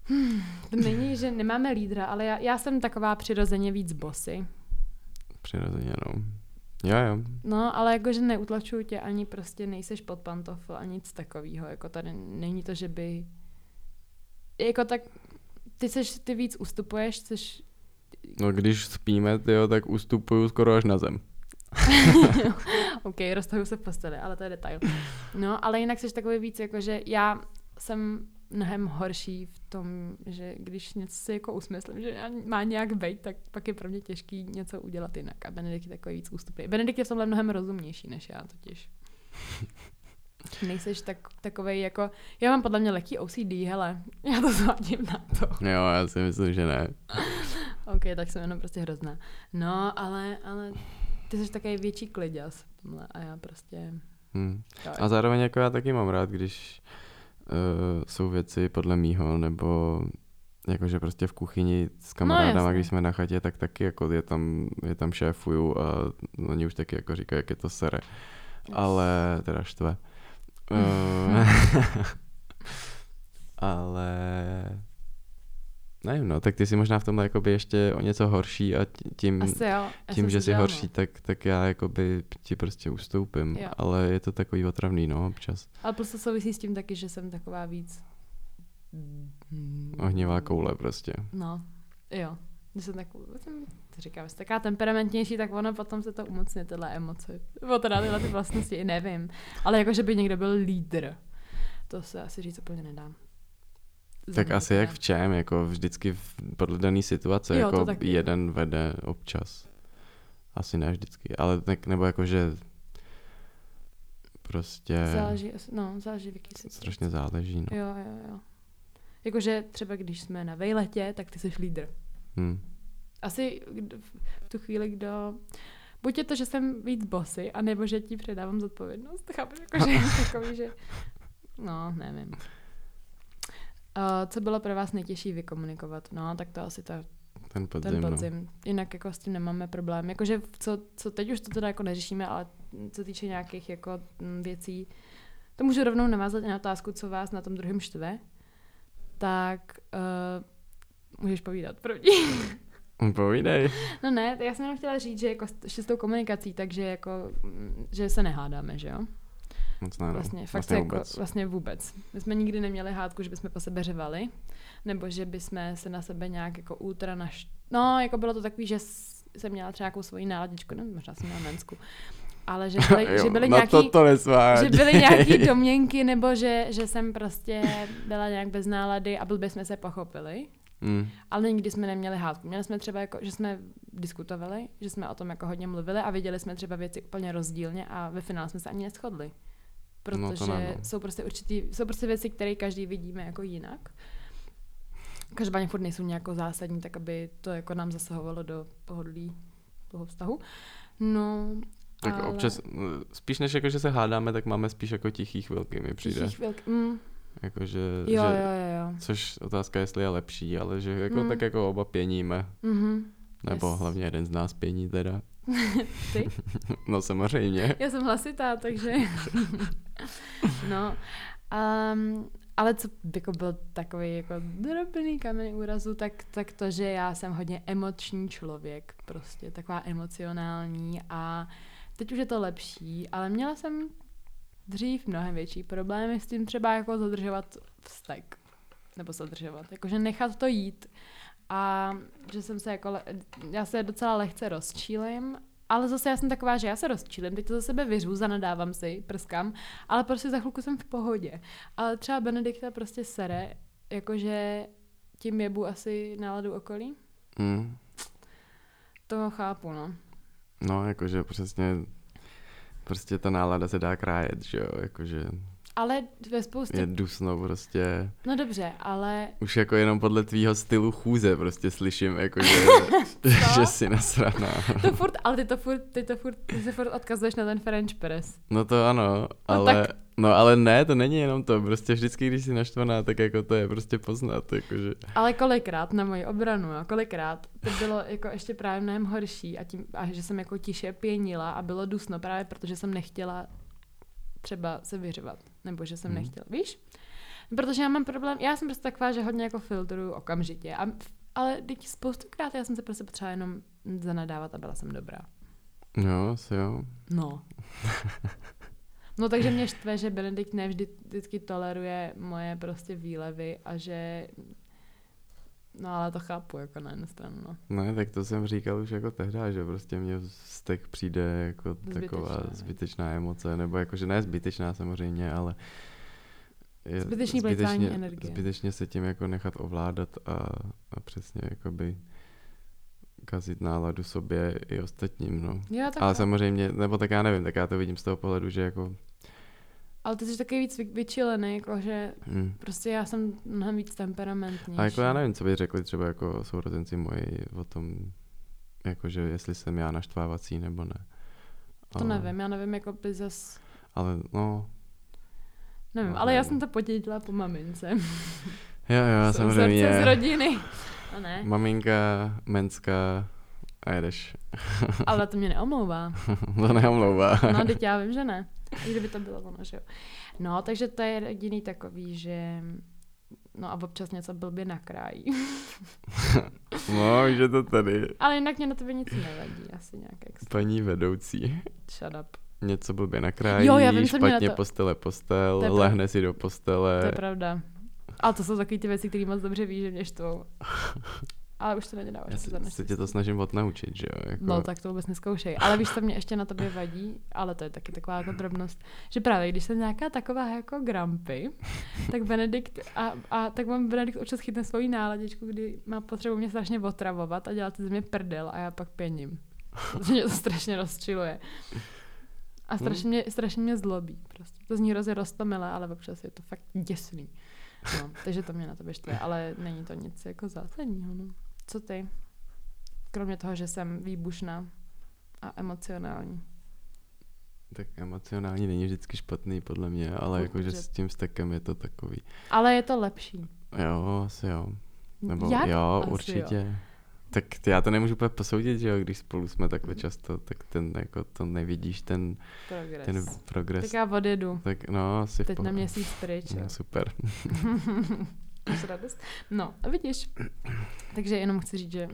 A: Hmm, to není, že nemáme lídra, ale já, já jsem taková přirozeně víc bossy.
C: Přirozeně, no. Jo, jo.
A: No, ale jakože neutlačuju tě, ani prostě nejseš pod pantofl, ani nic takového. Jako tady není to, že by... Jako tak... Ty seš, ty víc ustupuješ, chceš...
C: No když spíme, tyjo, tak ustupuju skoro až na zem. <laughs>
A: OK, roztahuju se v posteli, ale to je detail. No, ale jinak jsi takový víc, jakože já jsem mnohem horší v tom, že když něco si jako usmyslím, že má nějak být, tak pak je pro mě těžký něco udělat jinak. A Benedikt je takový víc ústupný. Benedikt je v tomhle mnohem rozumnější než já totiž. <laughs> Nejseš tak, takovej jako, já mám podle mě lehký OCD, hele, já to zvádím na to.
C: Jo, já si myslím, že ne. <laughs>
A: OK, tak jsem jenom prostě hrozná. No, ale, ale ty jsi takový větší kliděs v tomhle a já prostě...
C: Hm.
A: Jo,
C: A zároveň jako já taky mám rád, když uh, jsou věci podle mýho, nebo jakože prostě v kuchyni s kamarádama,
A: jasně.
C: když jsme na chatě, tak taky jako je tam, je tam šéfuju a oni už taky jako říkají, jak je to sere. Ale teda štve. Eh, <laughs> <laughs> ale nevím, no, tak ty jsi možná v tomhle jakoby ještě o něco horší a tí- tím,
A: Asi jo.
C: tím, že
A: si
C: jsi horší, tak, tak já jakoby ti prostě ustoupím,
A: Jo.
C: ale je to takový otravný, no, občas.
A: Ale prostě souvisí s tím taky, že jsem taková víc...
C: Ohnivá koule prostě.
A: No, jo. Když jsem takovou, jsem, to říkám, jsi taková temperamentnější, tak ono potom se to umocně, tyhle emoce. Nebo teda tyhle ty vlastnosti, i nevím. Ale jako, že by někdo byl lídr, to se asi říct úplně nedá.
C: Tak asi jak v čem, jako vždycky v podle dané situace,
A: Jo,
C: jako jeden vede občas. Asi ne vždycky, ale tak, nebo jako, že prostě
A: Záleží, no, záleží v jaký situaci.
C: strašně záleží, no.
A: Jo, jo, jo. Jakože třeba když jsme na vejletě, tak ty jsi lídr.
C: Hm.
A: Asi v tu chvíli, kdo... Buď je to, že jsem víc bossy, anebo že ti předávám zodpovědnost. Chápeš, jakože takový, že... No, nevím. Uh, co bylo pro vás nejtěžší vykomunikovat? No, tak to asi ta,
C: Ten podzim,
A: ten
C: no.
A: podzim. Jinak jako s tím nemáme problém. Jakože co, co teď už to teda jako neřešíme, ale co týče nějakých jako mm, věcí, to můžu rovnou navázat i na otázku, co vás na tom druhém štve. Tak uh, můžeš povídat první. <laughs>
C: Povídej.
A: No ne, já jsem jenom chtěla říct, že jako s tou komunikací, takže jako, mm, že se nehádáme, že jo?
C: Moc ne, no.
A: Vlastně, fakt
C: vlastně
A: jako,
C: vůbec.
A: vlastně vůbec. My jsme nikdy neměli hádku, že bychom po sebe řevali, nebo že bychom se na sebe nějak jako ultra naš... No, jako bylo to takový, že jsem měla třeba nějakou svoji náladičku, no možná jsem měla mensku, ale že byly, <laughs>
C: Jo,
A: že byly
C: na
A: nějaký...
C: to to
A: že byly nějaký <laughs> domněnky, nebo že, že jsem prostě byla nějak bez nálady a blbě jsme se pochopili.
C: Mm.
A: Ale nikdy jsme neměli hádku. Měli jsme třeba, jako, že jsme diskutovali, že jsme o tom jako hodně mluvili a viděli jsme třeba věci úplně rozdílně a ve finále jsme se ani neschodli. Protože
C: No ne, no.
A: jsou prostě určitý, jsou prostě věci, které každý vidíme jako jinak. Každopádně furt nejsou nějak zásadní, tak aby to jako nám zasahovalo do pohodlí toho vztahu. No,
C: Tak
A: ale...
C: občas, no, spíš než jako, že se hádáme, tak máme spíš jako tichý chvilky, mi přijde.
A: Tichý chvilky. Mm,
C: Jako, že,
A: jo,
C: že,
A: jo, jo, jo.
C: Což otázka, jestli je lepší, ale že jako,
A: Mm.
C: tak jako oba pěníme.
A: Mhm.
C: Nebo
A: Yes.
C: hlavně jeden z nás pění teda. <laughs>
A: Ty?
C: no samozřejmě.
A: Já jsem hlasitá, takže... <laughs> no, um, ale co jako byl takový jako drobný kamen úrazu, tak, tak to, že já jsem hodně emoční člověk, prostě taková emocionální a teď už je to lepší, ale měla jsem dřív mnohem větší problémy s tím třeba jako zadržovat vztek. Nebo zadržovat, jakože nechat to jít. A že jsem se jako, le- já se docela lehce rozčílim, ale zase já jsem taková, že já se rozčílim, teď to za sebe vyřu, zanadávám si, prskám, ale prostě za chvilku jsem v pohodě. Ale třeba Benedikta prostě sere, jakože tím jebu asi náladu okolí.
C: Mm.
A: To chápu, no.
C: No, jakože přesně prostě ta nálada se dá krájet, že jo, jakože
A: Ale ve spoustě...
C: je dusno prostě.
A: No dobře, ale
C: Už jako jenom podle tvýho stylu chůze prostě slyším, jakože, <laughs> <laughs> že jsi nasraná.
A: to furt, ale ty to furt, ty to furt, ty se furt odkazuješ na ten French press.
C: No to ano,
A: No
C: ale
A: tak
C: No ale ne, to není jenom to, prostě vždycky, když jsi naštvaná, tak jako to je prostě poznat, jakože.
A: Ale kolikrát na moji obranu, jo, kolikrát to bylo jako ještě právě mnohem horší a, tím, a že jsem jako tiše pěnila a bylo dusno právě protože jsem nechtěla třeba se vyřvat, nebo že jsem
C: Hmm.
A: nechtěla, víš? Protože já mám problém, já jsem prostě taková, že hodně jako filtruju okamžitě, a, ale teď spoustukrát já jsem se prostě potřeba jenom zanadávat a byla jsem dobrá.
C: Jo, asi jo.
A: No. No takže mě štve, že Benedikt nevždy vždycky toleruje moje prostě výlevy a že No ale to chápu jako na jednu stranu, no.
C: Ne, tak to jsem říkal už jako tehdy, že prostě mě vztek přijde jako taková
A: Zbytečná, ne?
C: zbytečná emoce, nebo jako, že ne zbytečná samozřejmě, ale je
A: Zbytečný
C: zbytečně,
A: energie.
C: zbytečně se tím jako nechat ovládat a, a přesně jakoby kazit náladu sobě i ostatním, no.
A: Jo, tak
C: Ale
A: to-
C: samozřejmě, nebo tak já nevím, tak já to vidím z toho pohledu, že jako,
A: ale ty jsi taky víc vy- vyčilený, jako že
C: hm.
A: prostě já jsem mnohem víc temperamentní.
C: A jako já nevím, co by řekli třeba jako sourozenci moji o tom, jakože jestli jsem já naštvávací nebo ne.
A: To nevím, já nevím, jako by zas...
C: Ale no,
A: Nevím,
C: No,
A: ale já
C: nevím.
A: jsem to podědila po mamince.
C: jo, jo, <laughs>
A: Jsem srdce z
C: samozřejmě.
A: rodiny. <laughs> A ne,
C: Maminka, menská a jedeš. <laughs>
A: ale to mě neomlouvá.
C: to neomlouvá.
A: No, teď já vím, že ne. I kdyby to bylo ono, že jo. No, takže to je jediný takový, že... No a občas něco blbě nakrájí. <laughs>
C: no, že to tady.
A: Ale jinak mě na tebe nic nevadí, asi nějak extra.
C: Paní vedoucí.
A: Shut up.
C: Něco blbě nakrájí,
A: Jo, já vím,
C: špatně
A: to-
C: postele postel,
A: To
C: lehne si do postele.
A: To je pravda. Ale to jsou takové ty věci, které moc dobře víš, že mě štvou. <laughs> Ale už to neděláš.
C: Já se, se tě to snažím odnaučit, že jo? Jako,
A: No tak to vůbec neskoušej. Ale víš, co mě ještě na tobě vadí, ale to je taky taková jako drobnost, že právě když jsem nějaká taková jako grumpy, tak Benedikt a, a tak mám Benedikt občas chytne svoji náladičku, kdy má potřebu mě strašně otravovat a dělat ze mě prdel a já pak pěním. Protože mě to strašně rozčiluje. A strašně mě, strašně mě zlobí. Prostě. To zní hrozně roztomilé, ale občas je to fakt děsný. No, takže to mě na tebe štve, ale není to nic jako zásadního. No. Co ty? Kromě toho, že jsem výbušná a emocionální.
C: Tak emocionální není vždycky špatný, podle mě, ale
A: Určitě.
C: jakože s tím vztekem je to takový.
A: Ale je to lepší.
C: Jo, asi jo. Nebo
A: Jak?
C: jo,
A: Asi
C: určitě.
A: Jo.
C: Tak já to nemůžu úplně posoudit, že jo, když spolu jsme takhle často, tak ten jako to nevidíš, ten,
A: Progres.
C: ten progres.
A: Tak já odjedu.
C: Tak no, asi
A: Teď na
C: pohodě.
A: měsíc pryč.
C: No, <laughs> super. <laughs>
A: Máš radost? No, a vidíš. Takže jenom chci říct, že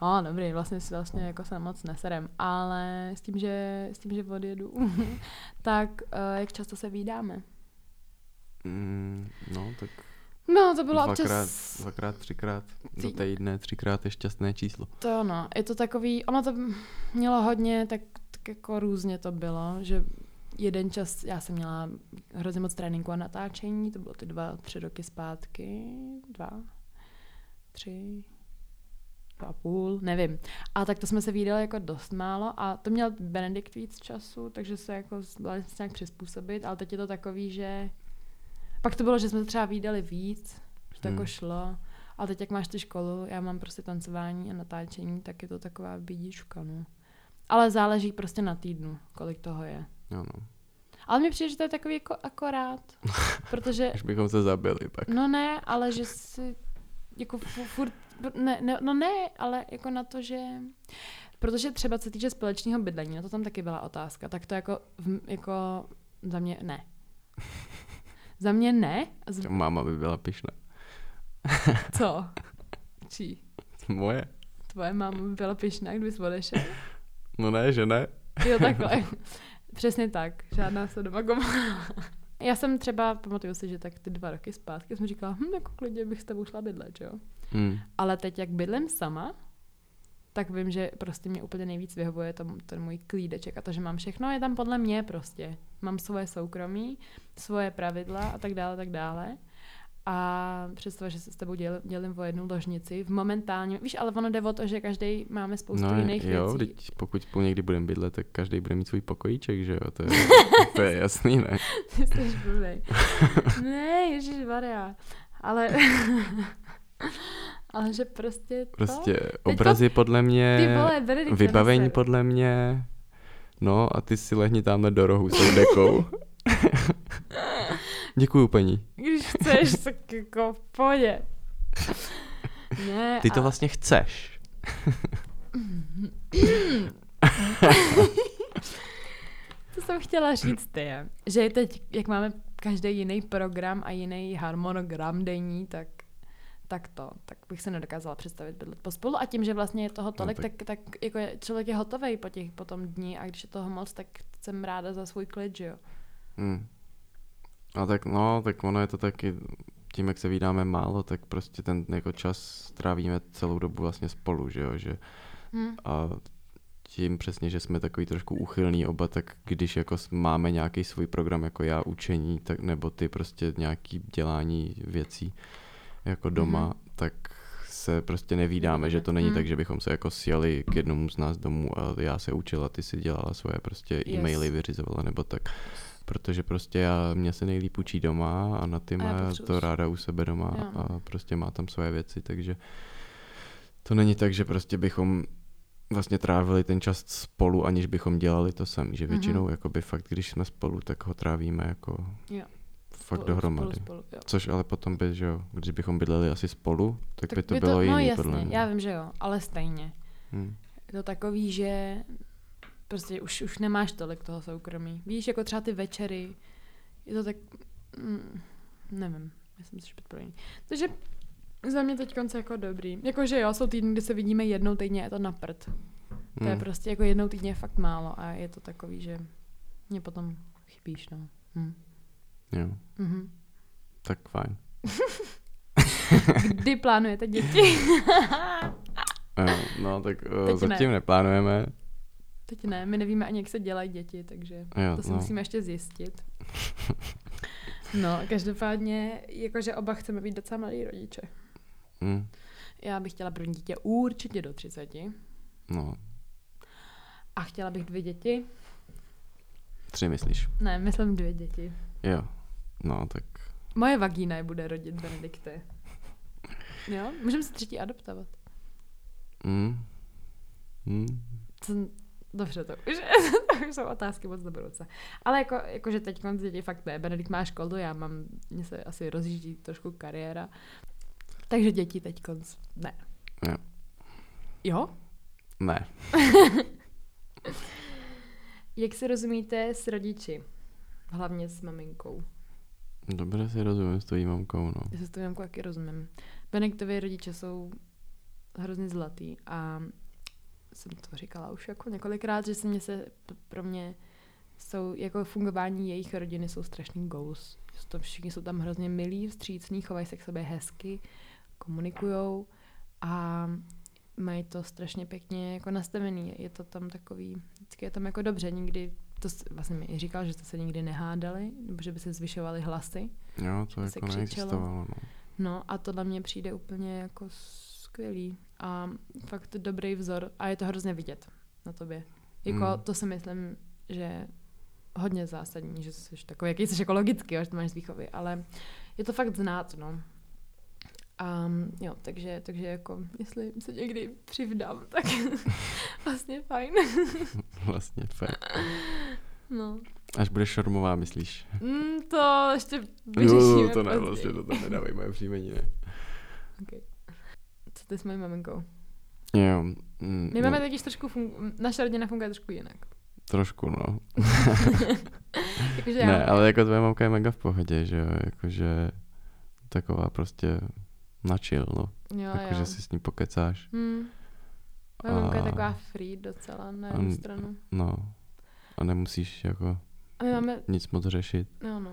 A: O, dobrý, vlastně si vlastně jako se moc neserem, ale s tím, že, s tím, že odjedu, <laughs> tak uh, jak často se vídáme?
C: Mm, no, tak
A: No, to bylo
C: dvakrát,
A: občas...
C: dvakrát, třikrát do týdne, třikrát je šťastné číslo.
A: To jo, no, je to takový, ono to mělo hodně, tak, tak jako různě to bylo, že jeden čas, já jsem měla hrozně moc tréninku a natáčení, to bylo ty dva, tři roky zpátky, dva, tři, dva a půl, nevím. A tak to jsme se viděli jako dost málo a to měl Benedikt víc času, takže se jako jsme se nějak přizpůsobit, ale teď je to takový, že pak to bylo, že jsme se třeba viděli víc, že to
C: Hmm.
A: jako šlo. A teď, jak máš ty školu, já mám prostě tancování a natáčení, tak je to taková bídička, no. Ale záleží prostě na týdnu, kolik toho je.
C: Jo, no.
A: Ale mně přijde, že to je takový jako akorát, <laughs> protože,
C: Až bychom se zabili pak.
A: no ne, ale že si, jako fu- furt, ne, ne, no ne, ale jako na to, že, protože třeba co se týče společného bydlení, na to tam taky byla otázka, tak to jako, jako za mě ne. Za mě ne. Z,
C: Máma by byla pyšná. <laughs>
A: co? <laughs> Čí?
C: Moje?
A: Tvoje máma by byla pyšná, kdybys odešel?
C: No ne, že ne.
A: Jo, takhle. Přesně tak. Žádná se doma. Já jsem třeba, pamatuju si, že tak ty dva roky zpátky jsem říkala, hm, jako klidně bych s tebou šla bydlet, jo.
C: Hmm.
A: Ale teď, jak bydlím sama, tak vím, že prostě mě úplně nejvíc vyhovuje tom, ten můj klídeček a to, že mám všechno, je tam podle mě prostě. Mám svoje soukromí, svoje pravidla a tak dále, tak dále. A představ, že se s tebou děl, dělím o jednu ložnici v momentálně, víš, ale ono jde o to, že každý máme spoustu
C: No
A: jiných
C: jo,
A: věcí.
C: teď pokud spolu někdy budeme bydlet, tak každý bude mít svůj pokojíček, že jo, to je, <laughs> to je jasný, ne?
A: Ty jsi blbej. ne, ježiš Maria. Ale... <laughs> ale že prostě to...
C: Prostě obrazy podle mě,
A: Ty vole, Benedikt,
C: vybavení
A: neser.
C: podle mě, no a ty si lehni tamhle do rohu s tou dekou. <laughs> Děkuju, paní.
A: Když chceš, <laughs> tak jako v pohodě. Ne,
C: Ty to
A: a-
C: vlastně chceš. <laughs>
A: Co jsem chtěla říct je, že teď, jak máme každý jiný program a jiný harmonogram denní, tak tak to, tak bych se nedokázala představit bydlet pospolu a tím, že vlastně je toho tolik,
C: No,
A: tak,
C: tak-
A: tak, jako je, člověk je hotový po, těch, po tom dní a když je toho moc, tak jsem ráda za svůj klid, že jo.
C: Hmm. A tak no, tak ono je to taky, tím jak se vydáme málo, tak prostě ten jako čas trávíme celou dobu vlastně spolu, že jo, že
A: Hm.
C: a tím přesně, že jsme takový trošku uchylný oba, tak když jako máme nějaký svůj program, jako já učení, tak nebo ty prostě nějaký dělání věcí jako doma,
A: Mhm.
C: tak se prostě nevídáme, že to není
A: Mhm.
C: tak, že bychom se jako sjeli k jednomu z nás domů a já se učila, ty si dělala svoje prostě
A: Yes.
C: e-maily, vyřizovala nebo tak. Protože prostě já, mě se nejlíp učí doma a na ty má to ráda u sebe doma
A: Jo.
C: a prostě má tam svoje věci, takže to není tak, že prostě bychom vlastně trávili ten čas spolu, aniž bychom dělali to samý, že
A: Mhm.
C: většinou jakoby fakt, když jsme spolu, tak ho trávíme jako
A: Jo.
C: fakt
A: Spolu-
C: dohromady.
A: Spolu, spolu, jo.
C: Což ale potom by, že jo, když bychom bydleli asi spolu, tak, by to
A: by
C: bylo
A: no
C: jiný
A: jasně,
C: podle mě.
A: já vím, že jo, ale stejně.
C: Hm.
A: Je to takový, že prostě už, už nemáš tolik toho soukromí. Víš, jako třeba ty večery, je to tak, mm, nevím, myslím si, že podporují. Takže za mě teď konce jako dobrý. Jakože jo, jsou týdny, kdy se vidíme jednou týdně, je to na prd. To je
C: Hm.
A: prostě jako jednou týdně je fakt málo a je to takový, že mě potom chybíš, no. Hm.
C: Jo,
A: Mhm.
C: tak fajn.
A: Kdy <laughs> plánujete děti?
C: Jo, no tak uh,
A: Teď
C: zatím
A: ne.
C: neplánujeme.
A: Teď ne, my nevíme ani, jak se dělají děti, takže
C: Jo,
A: to si
C: no.
A: musíme ještě zjistit. <laughs> No, každopádně, jakože oba chceme být docela mladí rodiče.
C: Hm.
A: Já bych chtěla první dítě určitě do 30
C: No,
A: a chtěla bych dvě děti.
C: tři myslíš.
A: Ne, myslím dvě děti.
C: Jo, no tak
A: Moje vagína je bude rodit, Benedikte. Jo, můžeme si třetí adoptovat.
C: hm. Hm.
A: Co, dobře, to už, <laughs> to už jsou otázky moc do budoucna. Ale jako, jakože teď konc děti fakt ne. Benedikt má školu, já mám, mně se asi rozjíždí trošku kariéra. Takže děti teď konc ne.
C: Jo.
A: Jo?
C: Ne. <laughs>
A: Jak si rozumíte s rodiči? Hlavně s maminkou.
C: Dobře si rozumím s tvojí mamkou, no.
A: Já se s tou mamkou taky rozumím. Benediktovi rodiče jsou hrozně zlatý a jsem to říkala už jako několikrát, že se mě se pro mě jsou, jako fungování jejich rodiny jsou strašný goals. To všichni jsou tam hrozně milí, vstřícní, chovají se k sobě hezky, komunikujou a mají to strašně pěkně jako nastavený. Je to tam takový, vždycky je tam jako dobře, nikdy, to vlastně mi i říkal, že jste se nikdy nehádali, nebo že by se zvyšovaly hlasy.
C: Jo, to
A: by se
C: jako
A: křičelo.
C: no.
A: No a to na mě přijde úplně jako skvělý a fakt dobrý vzor a je to hrozně vidět na tobě. Jako
C: Mm.
A: to si myslím, že hodně zásadní, že jsi takový, jaký jsi logický, jo, že to máš z výchovy, ale je to fakt znát, no. A jo, takže, takže jako, jestli se někdy přivdám, <laughs> tak vlastně fajn. <laughs>
C: Vlastně fakt.
A: No.
C: Až budeš šormová, myslíš?
A: Mm, to ještě vyřešíme
C: Jo, to ne, vlastně to tam nedávají moje příjmení, ne.
A: Okay. Ty s mojí maminkou?
C: Jo. Mm,
A: My
C: no,
A: máme totiž trošku, fun- naše rodina funguje trošku jinak.
C: Trošku, no. <laughs>
A: Jakože já,
C: Ne, ale jako tvoje mamka je mega v pohodě, že jo, jakože taková prostě na chill, no.
A: jo,
C: Jakože
A: jo.
C: si s ní pokecáš,
A: Hmm. Moje mamka je
C: A-
A: taková free docela na
C: a-
A: jednu stranu.
C: no. A nemusíš jako
A: A my máme,
C: nic moc řešit.
A: no no.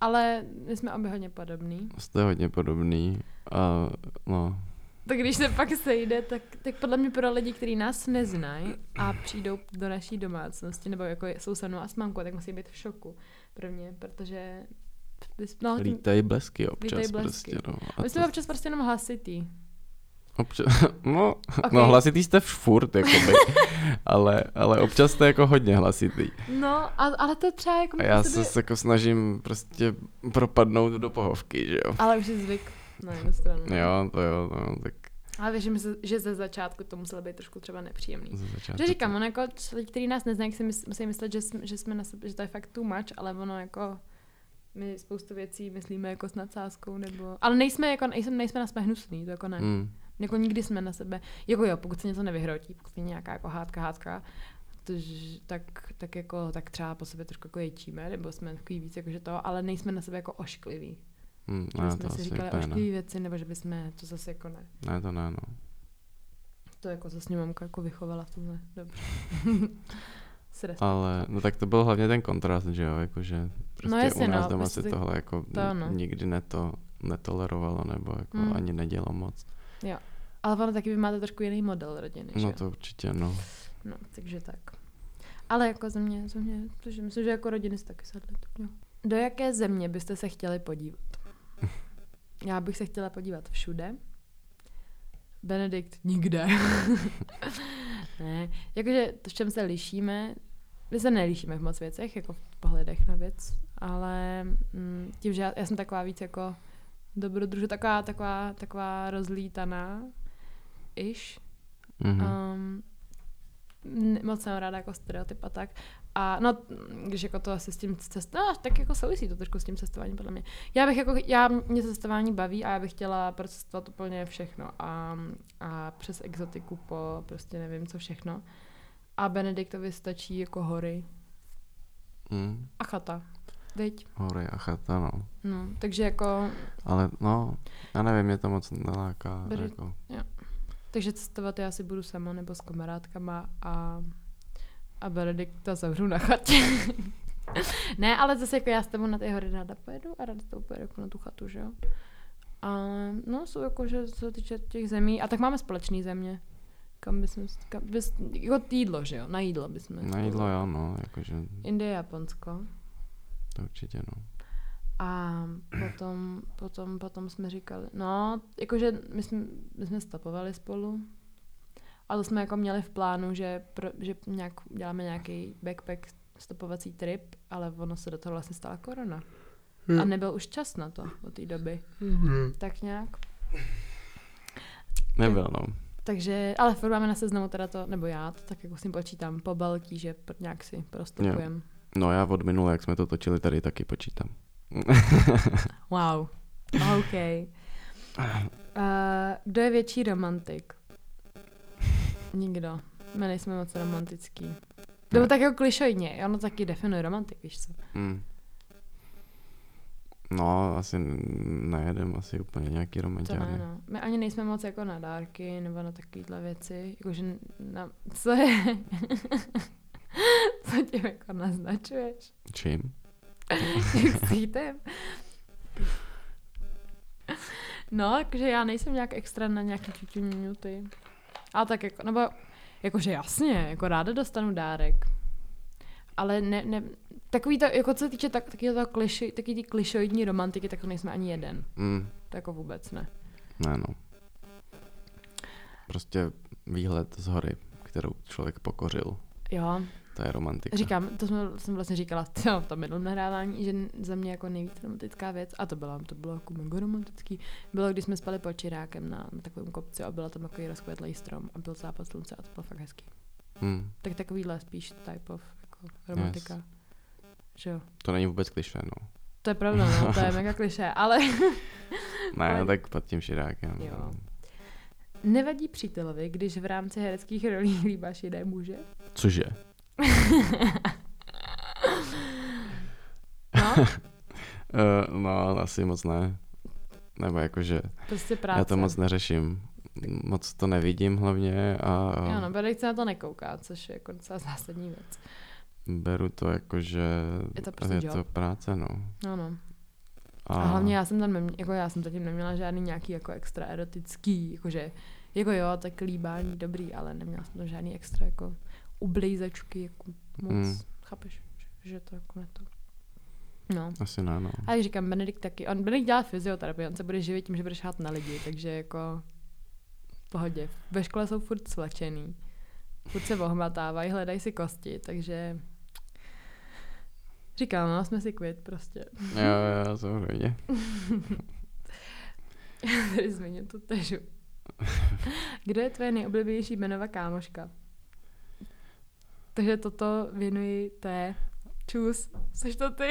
A: Ale my jsme obě hodně podobný.
C: Jste hodně podobný a no,
A: Tak když se pak sejde, tak, tak podle mě pro lidi, kteří nás neznají a přijdou do naší domácnosti, nebo jako jsou se mnou a s mámkou, tak musí být v šoku pro mě, protože no,
C: lítají blesky občas
A: Lítají blesky.
C: prostě, no.
A: my
C: A
A: jsme
C: to,
A: občas prostě jenom hlasitý.
C: občas, <laughs> no,
A: Ok.
C: no hlasitý jste furt, jakoby, <laughs> ale, ale občas jste jako hodně hlasitý.
A: No, a, ale to třeba jako...
C: A
A: my
C: já
A: po sobě-
C: se jako snažím prostě propadnout do pohovky, že jo.
A: Ale už je zvyk na jednu stranu.
C: Jo, to jo, no, tak
A: Ale věřím, že- že ze začátku to muselo být trošku třeba nepříjemný. Že říkám, ono jako lidi, kteří nás neznají, si musí myslet, že jsme, že jsme na sebe, že to je fakt too much, ale ono jako my spoustu věcí myslíme jako s nadsázkou, nebo... Ale nejsme, jako, nejsme, nejsme na sebe hnusný, to jako ne.
C: Mm.
A: Jako nikdy jsme na sebe, jako jo, pokud se něco nevyhrotí, pokud je nějaká jako hádka, hádka, tož, tak, tak, jako, tak třeba po sobě trošku jako ječíme, nebo jsme takový víc jakože to, ale nejsme na sebe jako oškliví.
C: Mm,
A: Že
C: ne,
A: jsme
C: to
A: si říkali ošklivé věci, nebo že bychom, to zase jako ne.
C: Ne, to ne, no.
A: To jako zase mě mamka jako vychovala v tomhle, dobře. <laughs>
C: Ale, no tak to byl hlavně ten kontrast, že jo, jakože prostě
A: jasně,
C: u nás
A: no,
C: doma
A: prostě
C: se
A: ty-
C: tohle jako
A: to ano.
C: nikdy neto, netolerovalo, nebo jako
A: Mm.
C: ani nedělo moc.
A: Ale ono taky vy máte trošku jiný model rodiny, že
C: No
A: jo?
C: to určitě, no.
A: No, takže tak. Ale jako za mě, za mě, protože myslím, že jako rodiny se taky sedly. Jo. Do jaké země byste se chtěli podívat? Já bych se chtěla podívat všude. Benedikt nikde. <laughs> ne, jakože to, v čem se lišíme, my se nelíšíme v moc věcech, jako v pohledech na věc, ale mm, tím, že já, já jsem taková víc jako dobrodruž, taková, taková, taková rozlítaná, iž,
C: Mhm.
A: Um, moc jsem ráda jako stereotyp a tak. A no, když jako to asi s tím cestováním, no, tak jako souvisí to trošku s tím cestováním podle mě. Já bych jako, já, mě cestování baví a já bych chtěla procestovat úplně všechno a, a přes exotiku po prostě nevím co všechno. A Benediktovi stačí jako hory
C: Mm.
A: a chata. Viď?
C: Hory a chata, no.
A: No, takže jako,
C: Ale no, já nevím, mě to moc neláká.
A: Beri-
C: Jako.
A: takže cestovat já asi budu sama nebo s kamarádkama a, a Benedikta zavřu na chatě. <laughs> ne, ale zase jako já s tebou na ty hory ráda pojedu a ráda s tebou pojedu jako na tu chatu, že jo. A no, jsou jako, že co se týče těch zemí, a tak máme společné země. Kam bychom, kam bys, jako jídlo, že jo, na jídlo bychom.
C: Na jídlo jo, no, jakože
A: Indie, Japonsko.
C: to určitě, no.
A: A potom, potom, potom jsme říkali, no, jakože my jsme, my jsme stopovali spolu, a to jsme jako měli v plánu, že, pro, že nějak, děláme nějaký backpack stopovací trip, ale ono se do toho vlastně stala korona. A nebyl už čas na to od té doby. Tak nějak.
C: Nebyl, no.
A: Takže, ale furt máme na seznamu teda to, nebo já to tak jako s tím počítám, po balký, že pr- nějak si prostupujeme.
C: No já od minule, jak jsme to točili, tady taky počítám. <laughs>
A: Wow. OK. Uh, <laughs> kdo je větší romantik? Nikdo. My nejsme moc romantický. Nebo tak jako klišojně. Ono taky definuje romantik, víš co?
C: Mm. No, asi nejedem asi úplně nějaký
A: To
C: romantiány.
A: ne, no. My ani nejsme moc jako na dárky nebo na takovýhle věci. Jakože na... Co je? <laughs> co tím jako naznačuješ?
C: Čím?
A: Cítem. No, jakože já nejsem nějak extra na nějaký čučuňuty. Ale tak jako, nebo jakože jasně, jako ráda dostanu dárek. Ale ne, ne, takový to, jako co se týče tak, taky to kliši, taky ty klišoidní romantiky, tak to nejsme ani jeden.
C: Mm.
A: To jako vůbec ne.
C: Ne, no. Prostě výhled z hory, kterou člověk pokořil.
A: Jo,
C: To je romantika.
A: říkám, to jsme, jsem vlastně říkala to, v tom minulém nahrávání, že za mě jako nejvíc romantická věc, a to bylo, to bylo jako mega romantický, bylo, když jsme spali pod Čirákem na, na takovém kopci a byla tam takový rozkvetlý strom a byl západ slunce a to bylo fakt hezký.
C: Mm.
A: Tak takovýhle spíš type of jako romantika. Yes. Že jo.
C: To není vůbec klišé, no.
A: To je pravda, no, to je <laughs> mega kliše, ale <laughs>
C: Ne,
A: Ale-
C: no, tak pod tím širákem.
A: Jo. nevadí přítelovi, když v rámci hereckých rolí líbáš jiné muže?
C: Cože?
A: No,
C: Uh, <laughs> no, asi moc ne. Nebo jakože,
A: prostě práce.
C: já to moc neřeším. Moc to nevidím hlavně a,
A: Jo, no, Benedikt se na to nekouká, což je jako docela zásadní věc.
C: beru to jako, že
A: Je to prostě
C: je
A: job.
C: to práce, no.
A: No, no. A, a hlavně já jsem tam neměla, jako já jsem zatím neměla žádný nějaký jako extra erotický, jakože, jako jo, tak líbání dobrý, ale neměla jsem tam žádný extra jako ublízačky, jako moc,
C: Mm.
A: chápeš, že, že to jako ne to. No.
C: Asi ne, no.
A: A jak říkám, Benedikt taky, on Benedikt dělá fyzioterapii, on se bude živit tím, že bude šát na lidi, takže jako v pohodě. Ve škole jsou furt svlečený, furt se ohmatávají, hledají si kosti, takže říkám, no, jsme si kvit prostě.
C: Jo, jo, samozřejmě. <laughs>
A: Tady změním tu težu. <laughs> Kdo je tvoje nejoblíbenější jmenová kámoška? Takže toto věnuji té. Čus, seš to ty?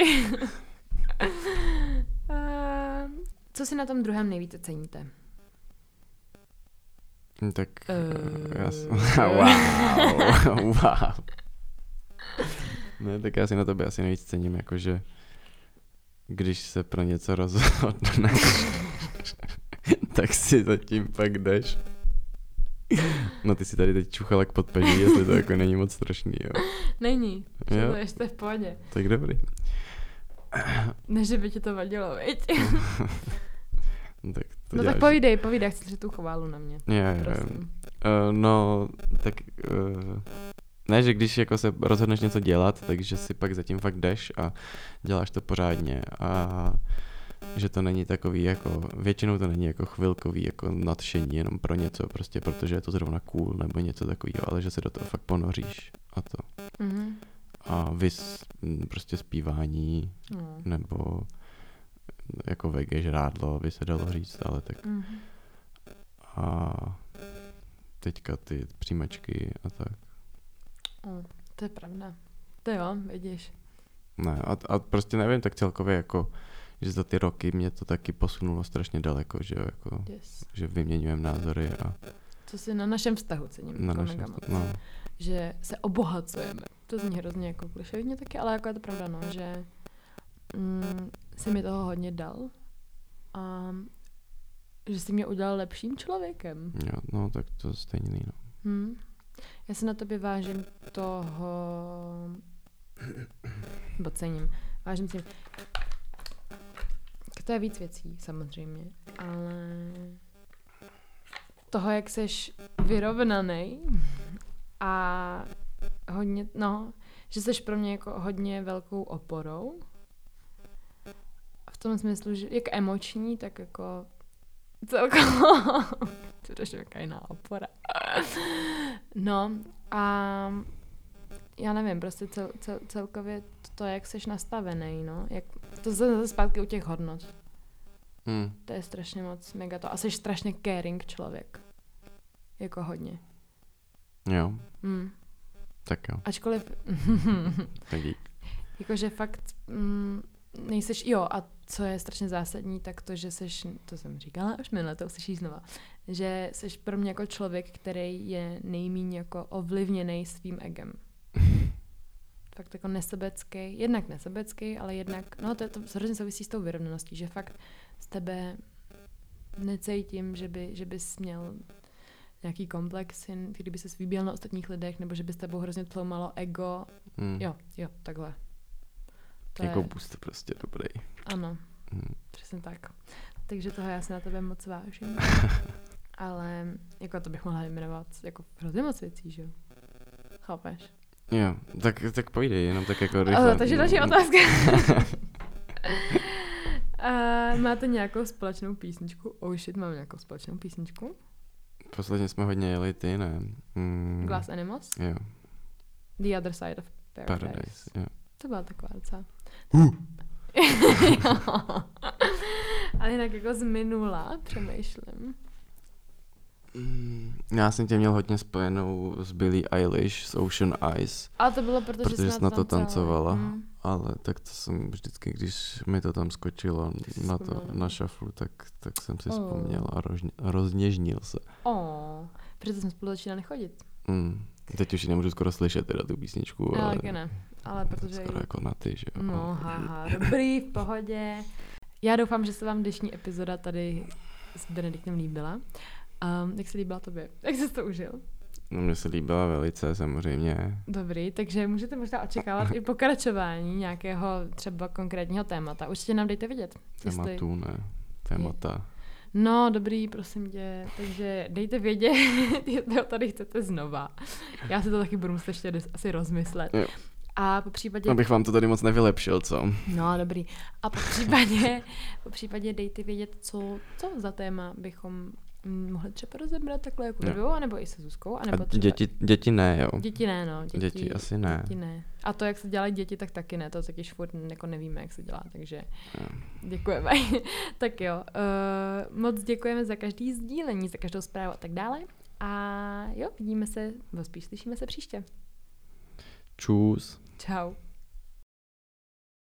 A: Uh, <laughs> co si na tom druhém nejvíce ceníte?
C: Hm, Tak
A: Eh.
C: já jsem... <laughs> wow, wow. Ne, tak já si na tobě asi nejvíc cením, jakože když se pro něco rozhodneš, <laughs> tak si zatím pak jdeš. No ty si tady teď čuchala k podpeží, jestli to jako není moc strašný, jo. <laughs>
A: Není.
C: Jo.
A: To ještě v pohodě.
C: Tak dobrý.
A: Ne, že by ti to vadilo, viď? <laughs>
C: No, tak to
A: No
C: děláš.
A: tak povídej, povídej, chci slyšet tu chválu na mě.
C: Jo.
A: Prosím.
C: Uh, no, tak uh, ne, že když jako se rozhodneš něco dělat, takže si pak zatím fakt jdeš a děláš to pořádně a že to není takový jako, většinou to není jako chvilkový jako nadšení jenom pro něco, prostě protože je to zrovna cool nebo něco takového, ale že se do toho fakt ponoříš a to.
A: Mhm.
C: A vys m, prostě zpívání
A: No.
C: nebo jako vege žrádlo, by se dalo říct, ale tak
A: Mhm.
C: a teďka ty příjmačky a tak.
A: O, to je pravda. To jo, vidíš.
C: Ne, a, a prostě nevím, tak celkově jako, že za ty roky mě to taky posunulo strašně daleko, že jako,
A: Yes.
C: že vyměňujeme názory a
A: Co si na našem vztahu cením.
C: na
A: jako
C: naše,
A: mega moc.
C: no,
A: Že se obohacujeme. To zní hrozně jako klišovitně taky, ale jako je to pravda, no, že mm, si mi toho hodně dal a že jsi mě udělal lepším člověkem.
C: jo, no, tak to stejný, no.
A: Hm. Já se na tobě vážím toho... Nebo cením. Vážím si... To je víc věcí, samozřejmě. Ale... Toho, jak jsi vyrovnaný a hodně, no, že jsi pro mě jako hodně velkou oporou. V tom smyslu, že jak emoční, tak jako celkově. <laughs> to je jaká jiná opora. No a já nevím, prostě cel, cel, celkově to, jak jsi nastavený, no. Jak, to zase zpátky u těch hodnot.
C: Hm,
A: To je strašně moc mega to. A jsi strašně caring člověk. Jako hodně.
C: jo,
A: Mm.
C: tak jo,
A: Ačkoliv, <laughs>
C: tak dík.
A: jakože fakt mm, nejseš, jo, a co je strašně zásadní, tak to, že seš, to jsem říkala už minule, to uslyší znova, že seš pro mě jako člověk, který je nejmíň jako ovlivněný svým egem. Fakt jako nesebecký, jednak nesebecký, ale jednak, no to, je to hrozně souvisí s tou vyrovnaností, že fakt z tebe necítím, že, by, že bys měl nějaký komplexy, kdyby se vybíjel na ostatních lidech, nebo že by s tebou hrozně tloumalo ego.
C: Hm.
A: Jo, jo, takhle. To
C: jako
A: je,
C: boost prostě dobrý.
A: ano,
C: Hm.
A: přesně tak. Takže toho já se na tebe moc vážím. <laughs> Ale jako to bych mohla jmenovat jako hrozně moc věcí, že jo? Chápeš?
C: Jo, tak, tak povídej, jenom tak jako
A: Uh,
C: rychle.
A: takže další otázka. uh, <laughs> máte nějakou společnou písničku? Oh shit, máme nějakou společnou písničku?
C: Posledně jsme hodně jeli ty, ne? Mm,
A: Glass Animals?
C: Jo,
A: The Other Side of Paradise.
C: Paradise, jo.
A: To byla taková docela.
C: Uh. <laughs>
A: Ale jinak jako z minula přemýšlím.
C: Mm, Já jsem tě měl hodně spojenou s Billie Eilish, s Ocean Eyes,
A: Ale to bylo, protože,
C: protože jsi na to tancovala.
A: Mm.
C: ale tak to jsem vždycky, když mi to tam skočilo na to, na šaflu, tak, tak jsem si
A: Oh.
C: vzpomněl a rožně, rozněžnil se.
A: Oh, protože jsme spolu začínali chodit.
C: Mm. Teď už ji nemůžu skoro slyšet teda tu písničku,
A: Já
C: ale
A: taky ne. Ale protože...
C: skoro jako na ty, že jo.
A: No, haha, dobrý, v pohodě. Já doufám, že se vám dnešní epizoda tady s Benediktem líbila. Um, jak se líbila tobě? <laughs> Jak jsi to užil?
C: No mně se líbila velice samozřejmě.
A: Dobrý, takže můžete možná očekávat <laughs> i pokračování nějakého třeba konkrétního témata. Určitě nám dejte vědět. jestli-
C: Tématů, ne. Témata.
A: No, dobrý, prosím tě. Takže dejte vědět, <laughs> jestli ho tady chcete znova. Já si to taky budu muset ještě asi rozmyslet.
C: Jo.
A: A po případě...
C: Abych vám to tady moc nevylepšil, co?
A: No, dobrý. A po případě, po případě dejte vědět, co, co za téma bychom mohli třeba rozebrat takhle jako
C: Jo.
A: dvou, anebo i se Zuzkou, anebo
C: A
A: třeba...
C: děti, děti ne, jo.
A: Děti ne, no. Děti,
C: Děti asi ne.
A: Děti ne. A to, jak se dělají děti, tak taky ne. To taky furt jako nevíme, jak se dělá, takže
C: Jo.
A: děkujeme. <laughs> tak jo, uh, moc děkujeme za každý sdílení, za každou zprávu a tak dále. A jo, vidíme se, nebo spíš slyšíme se příště.
C: Čus.
A: Ciao.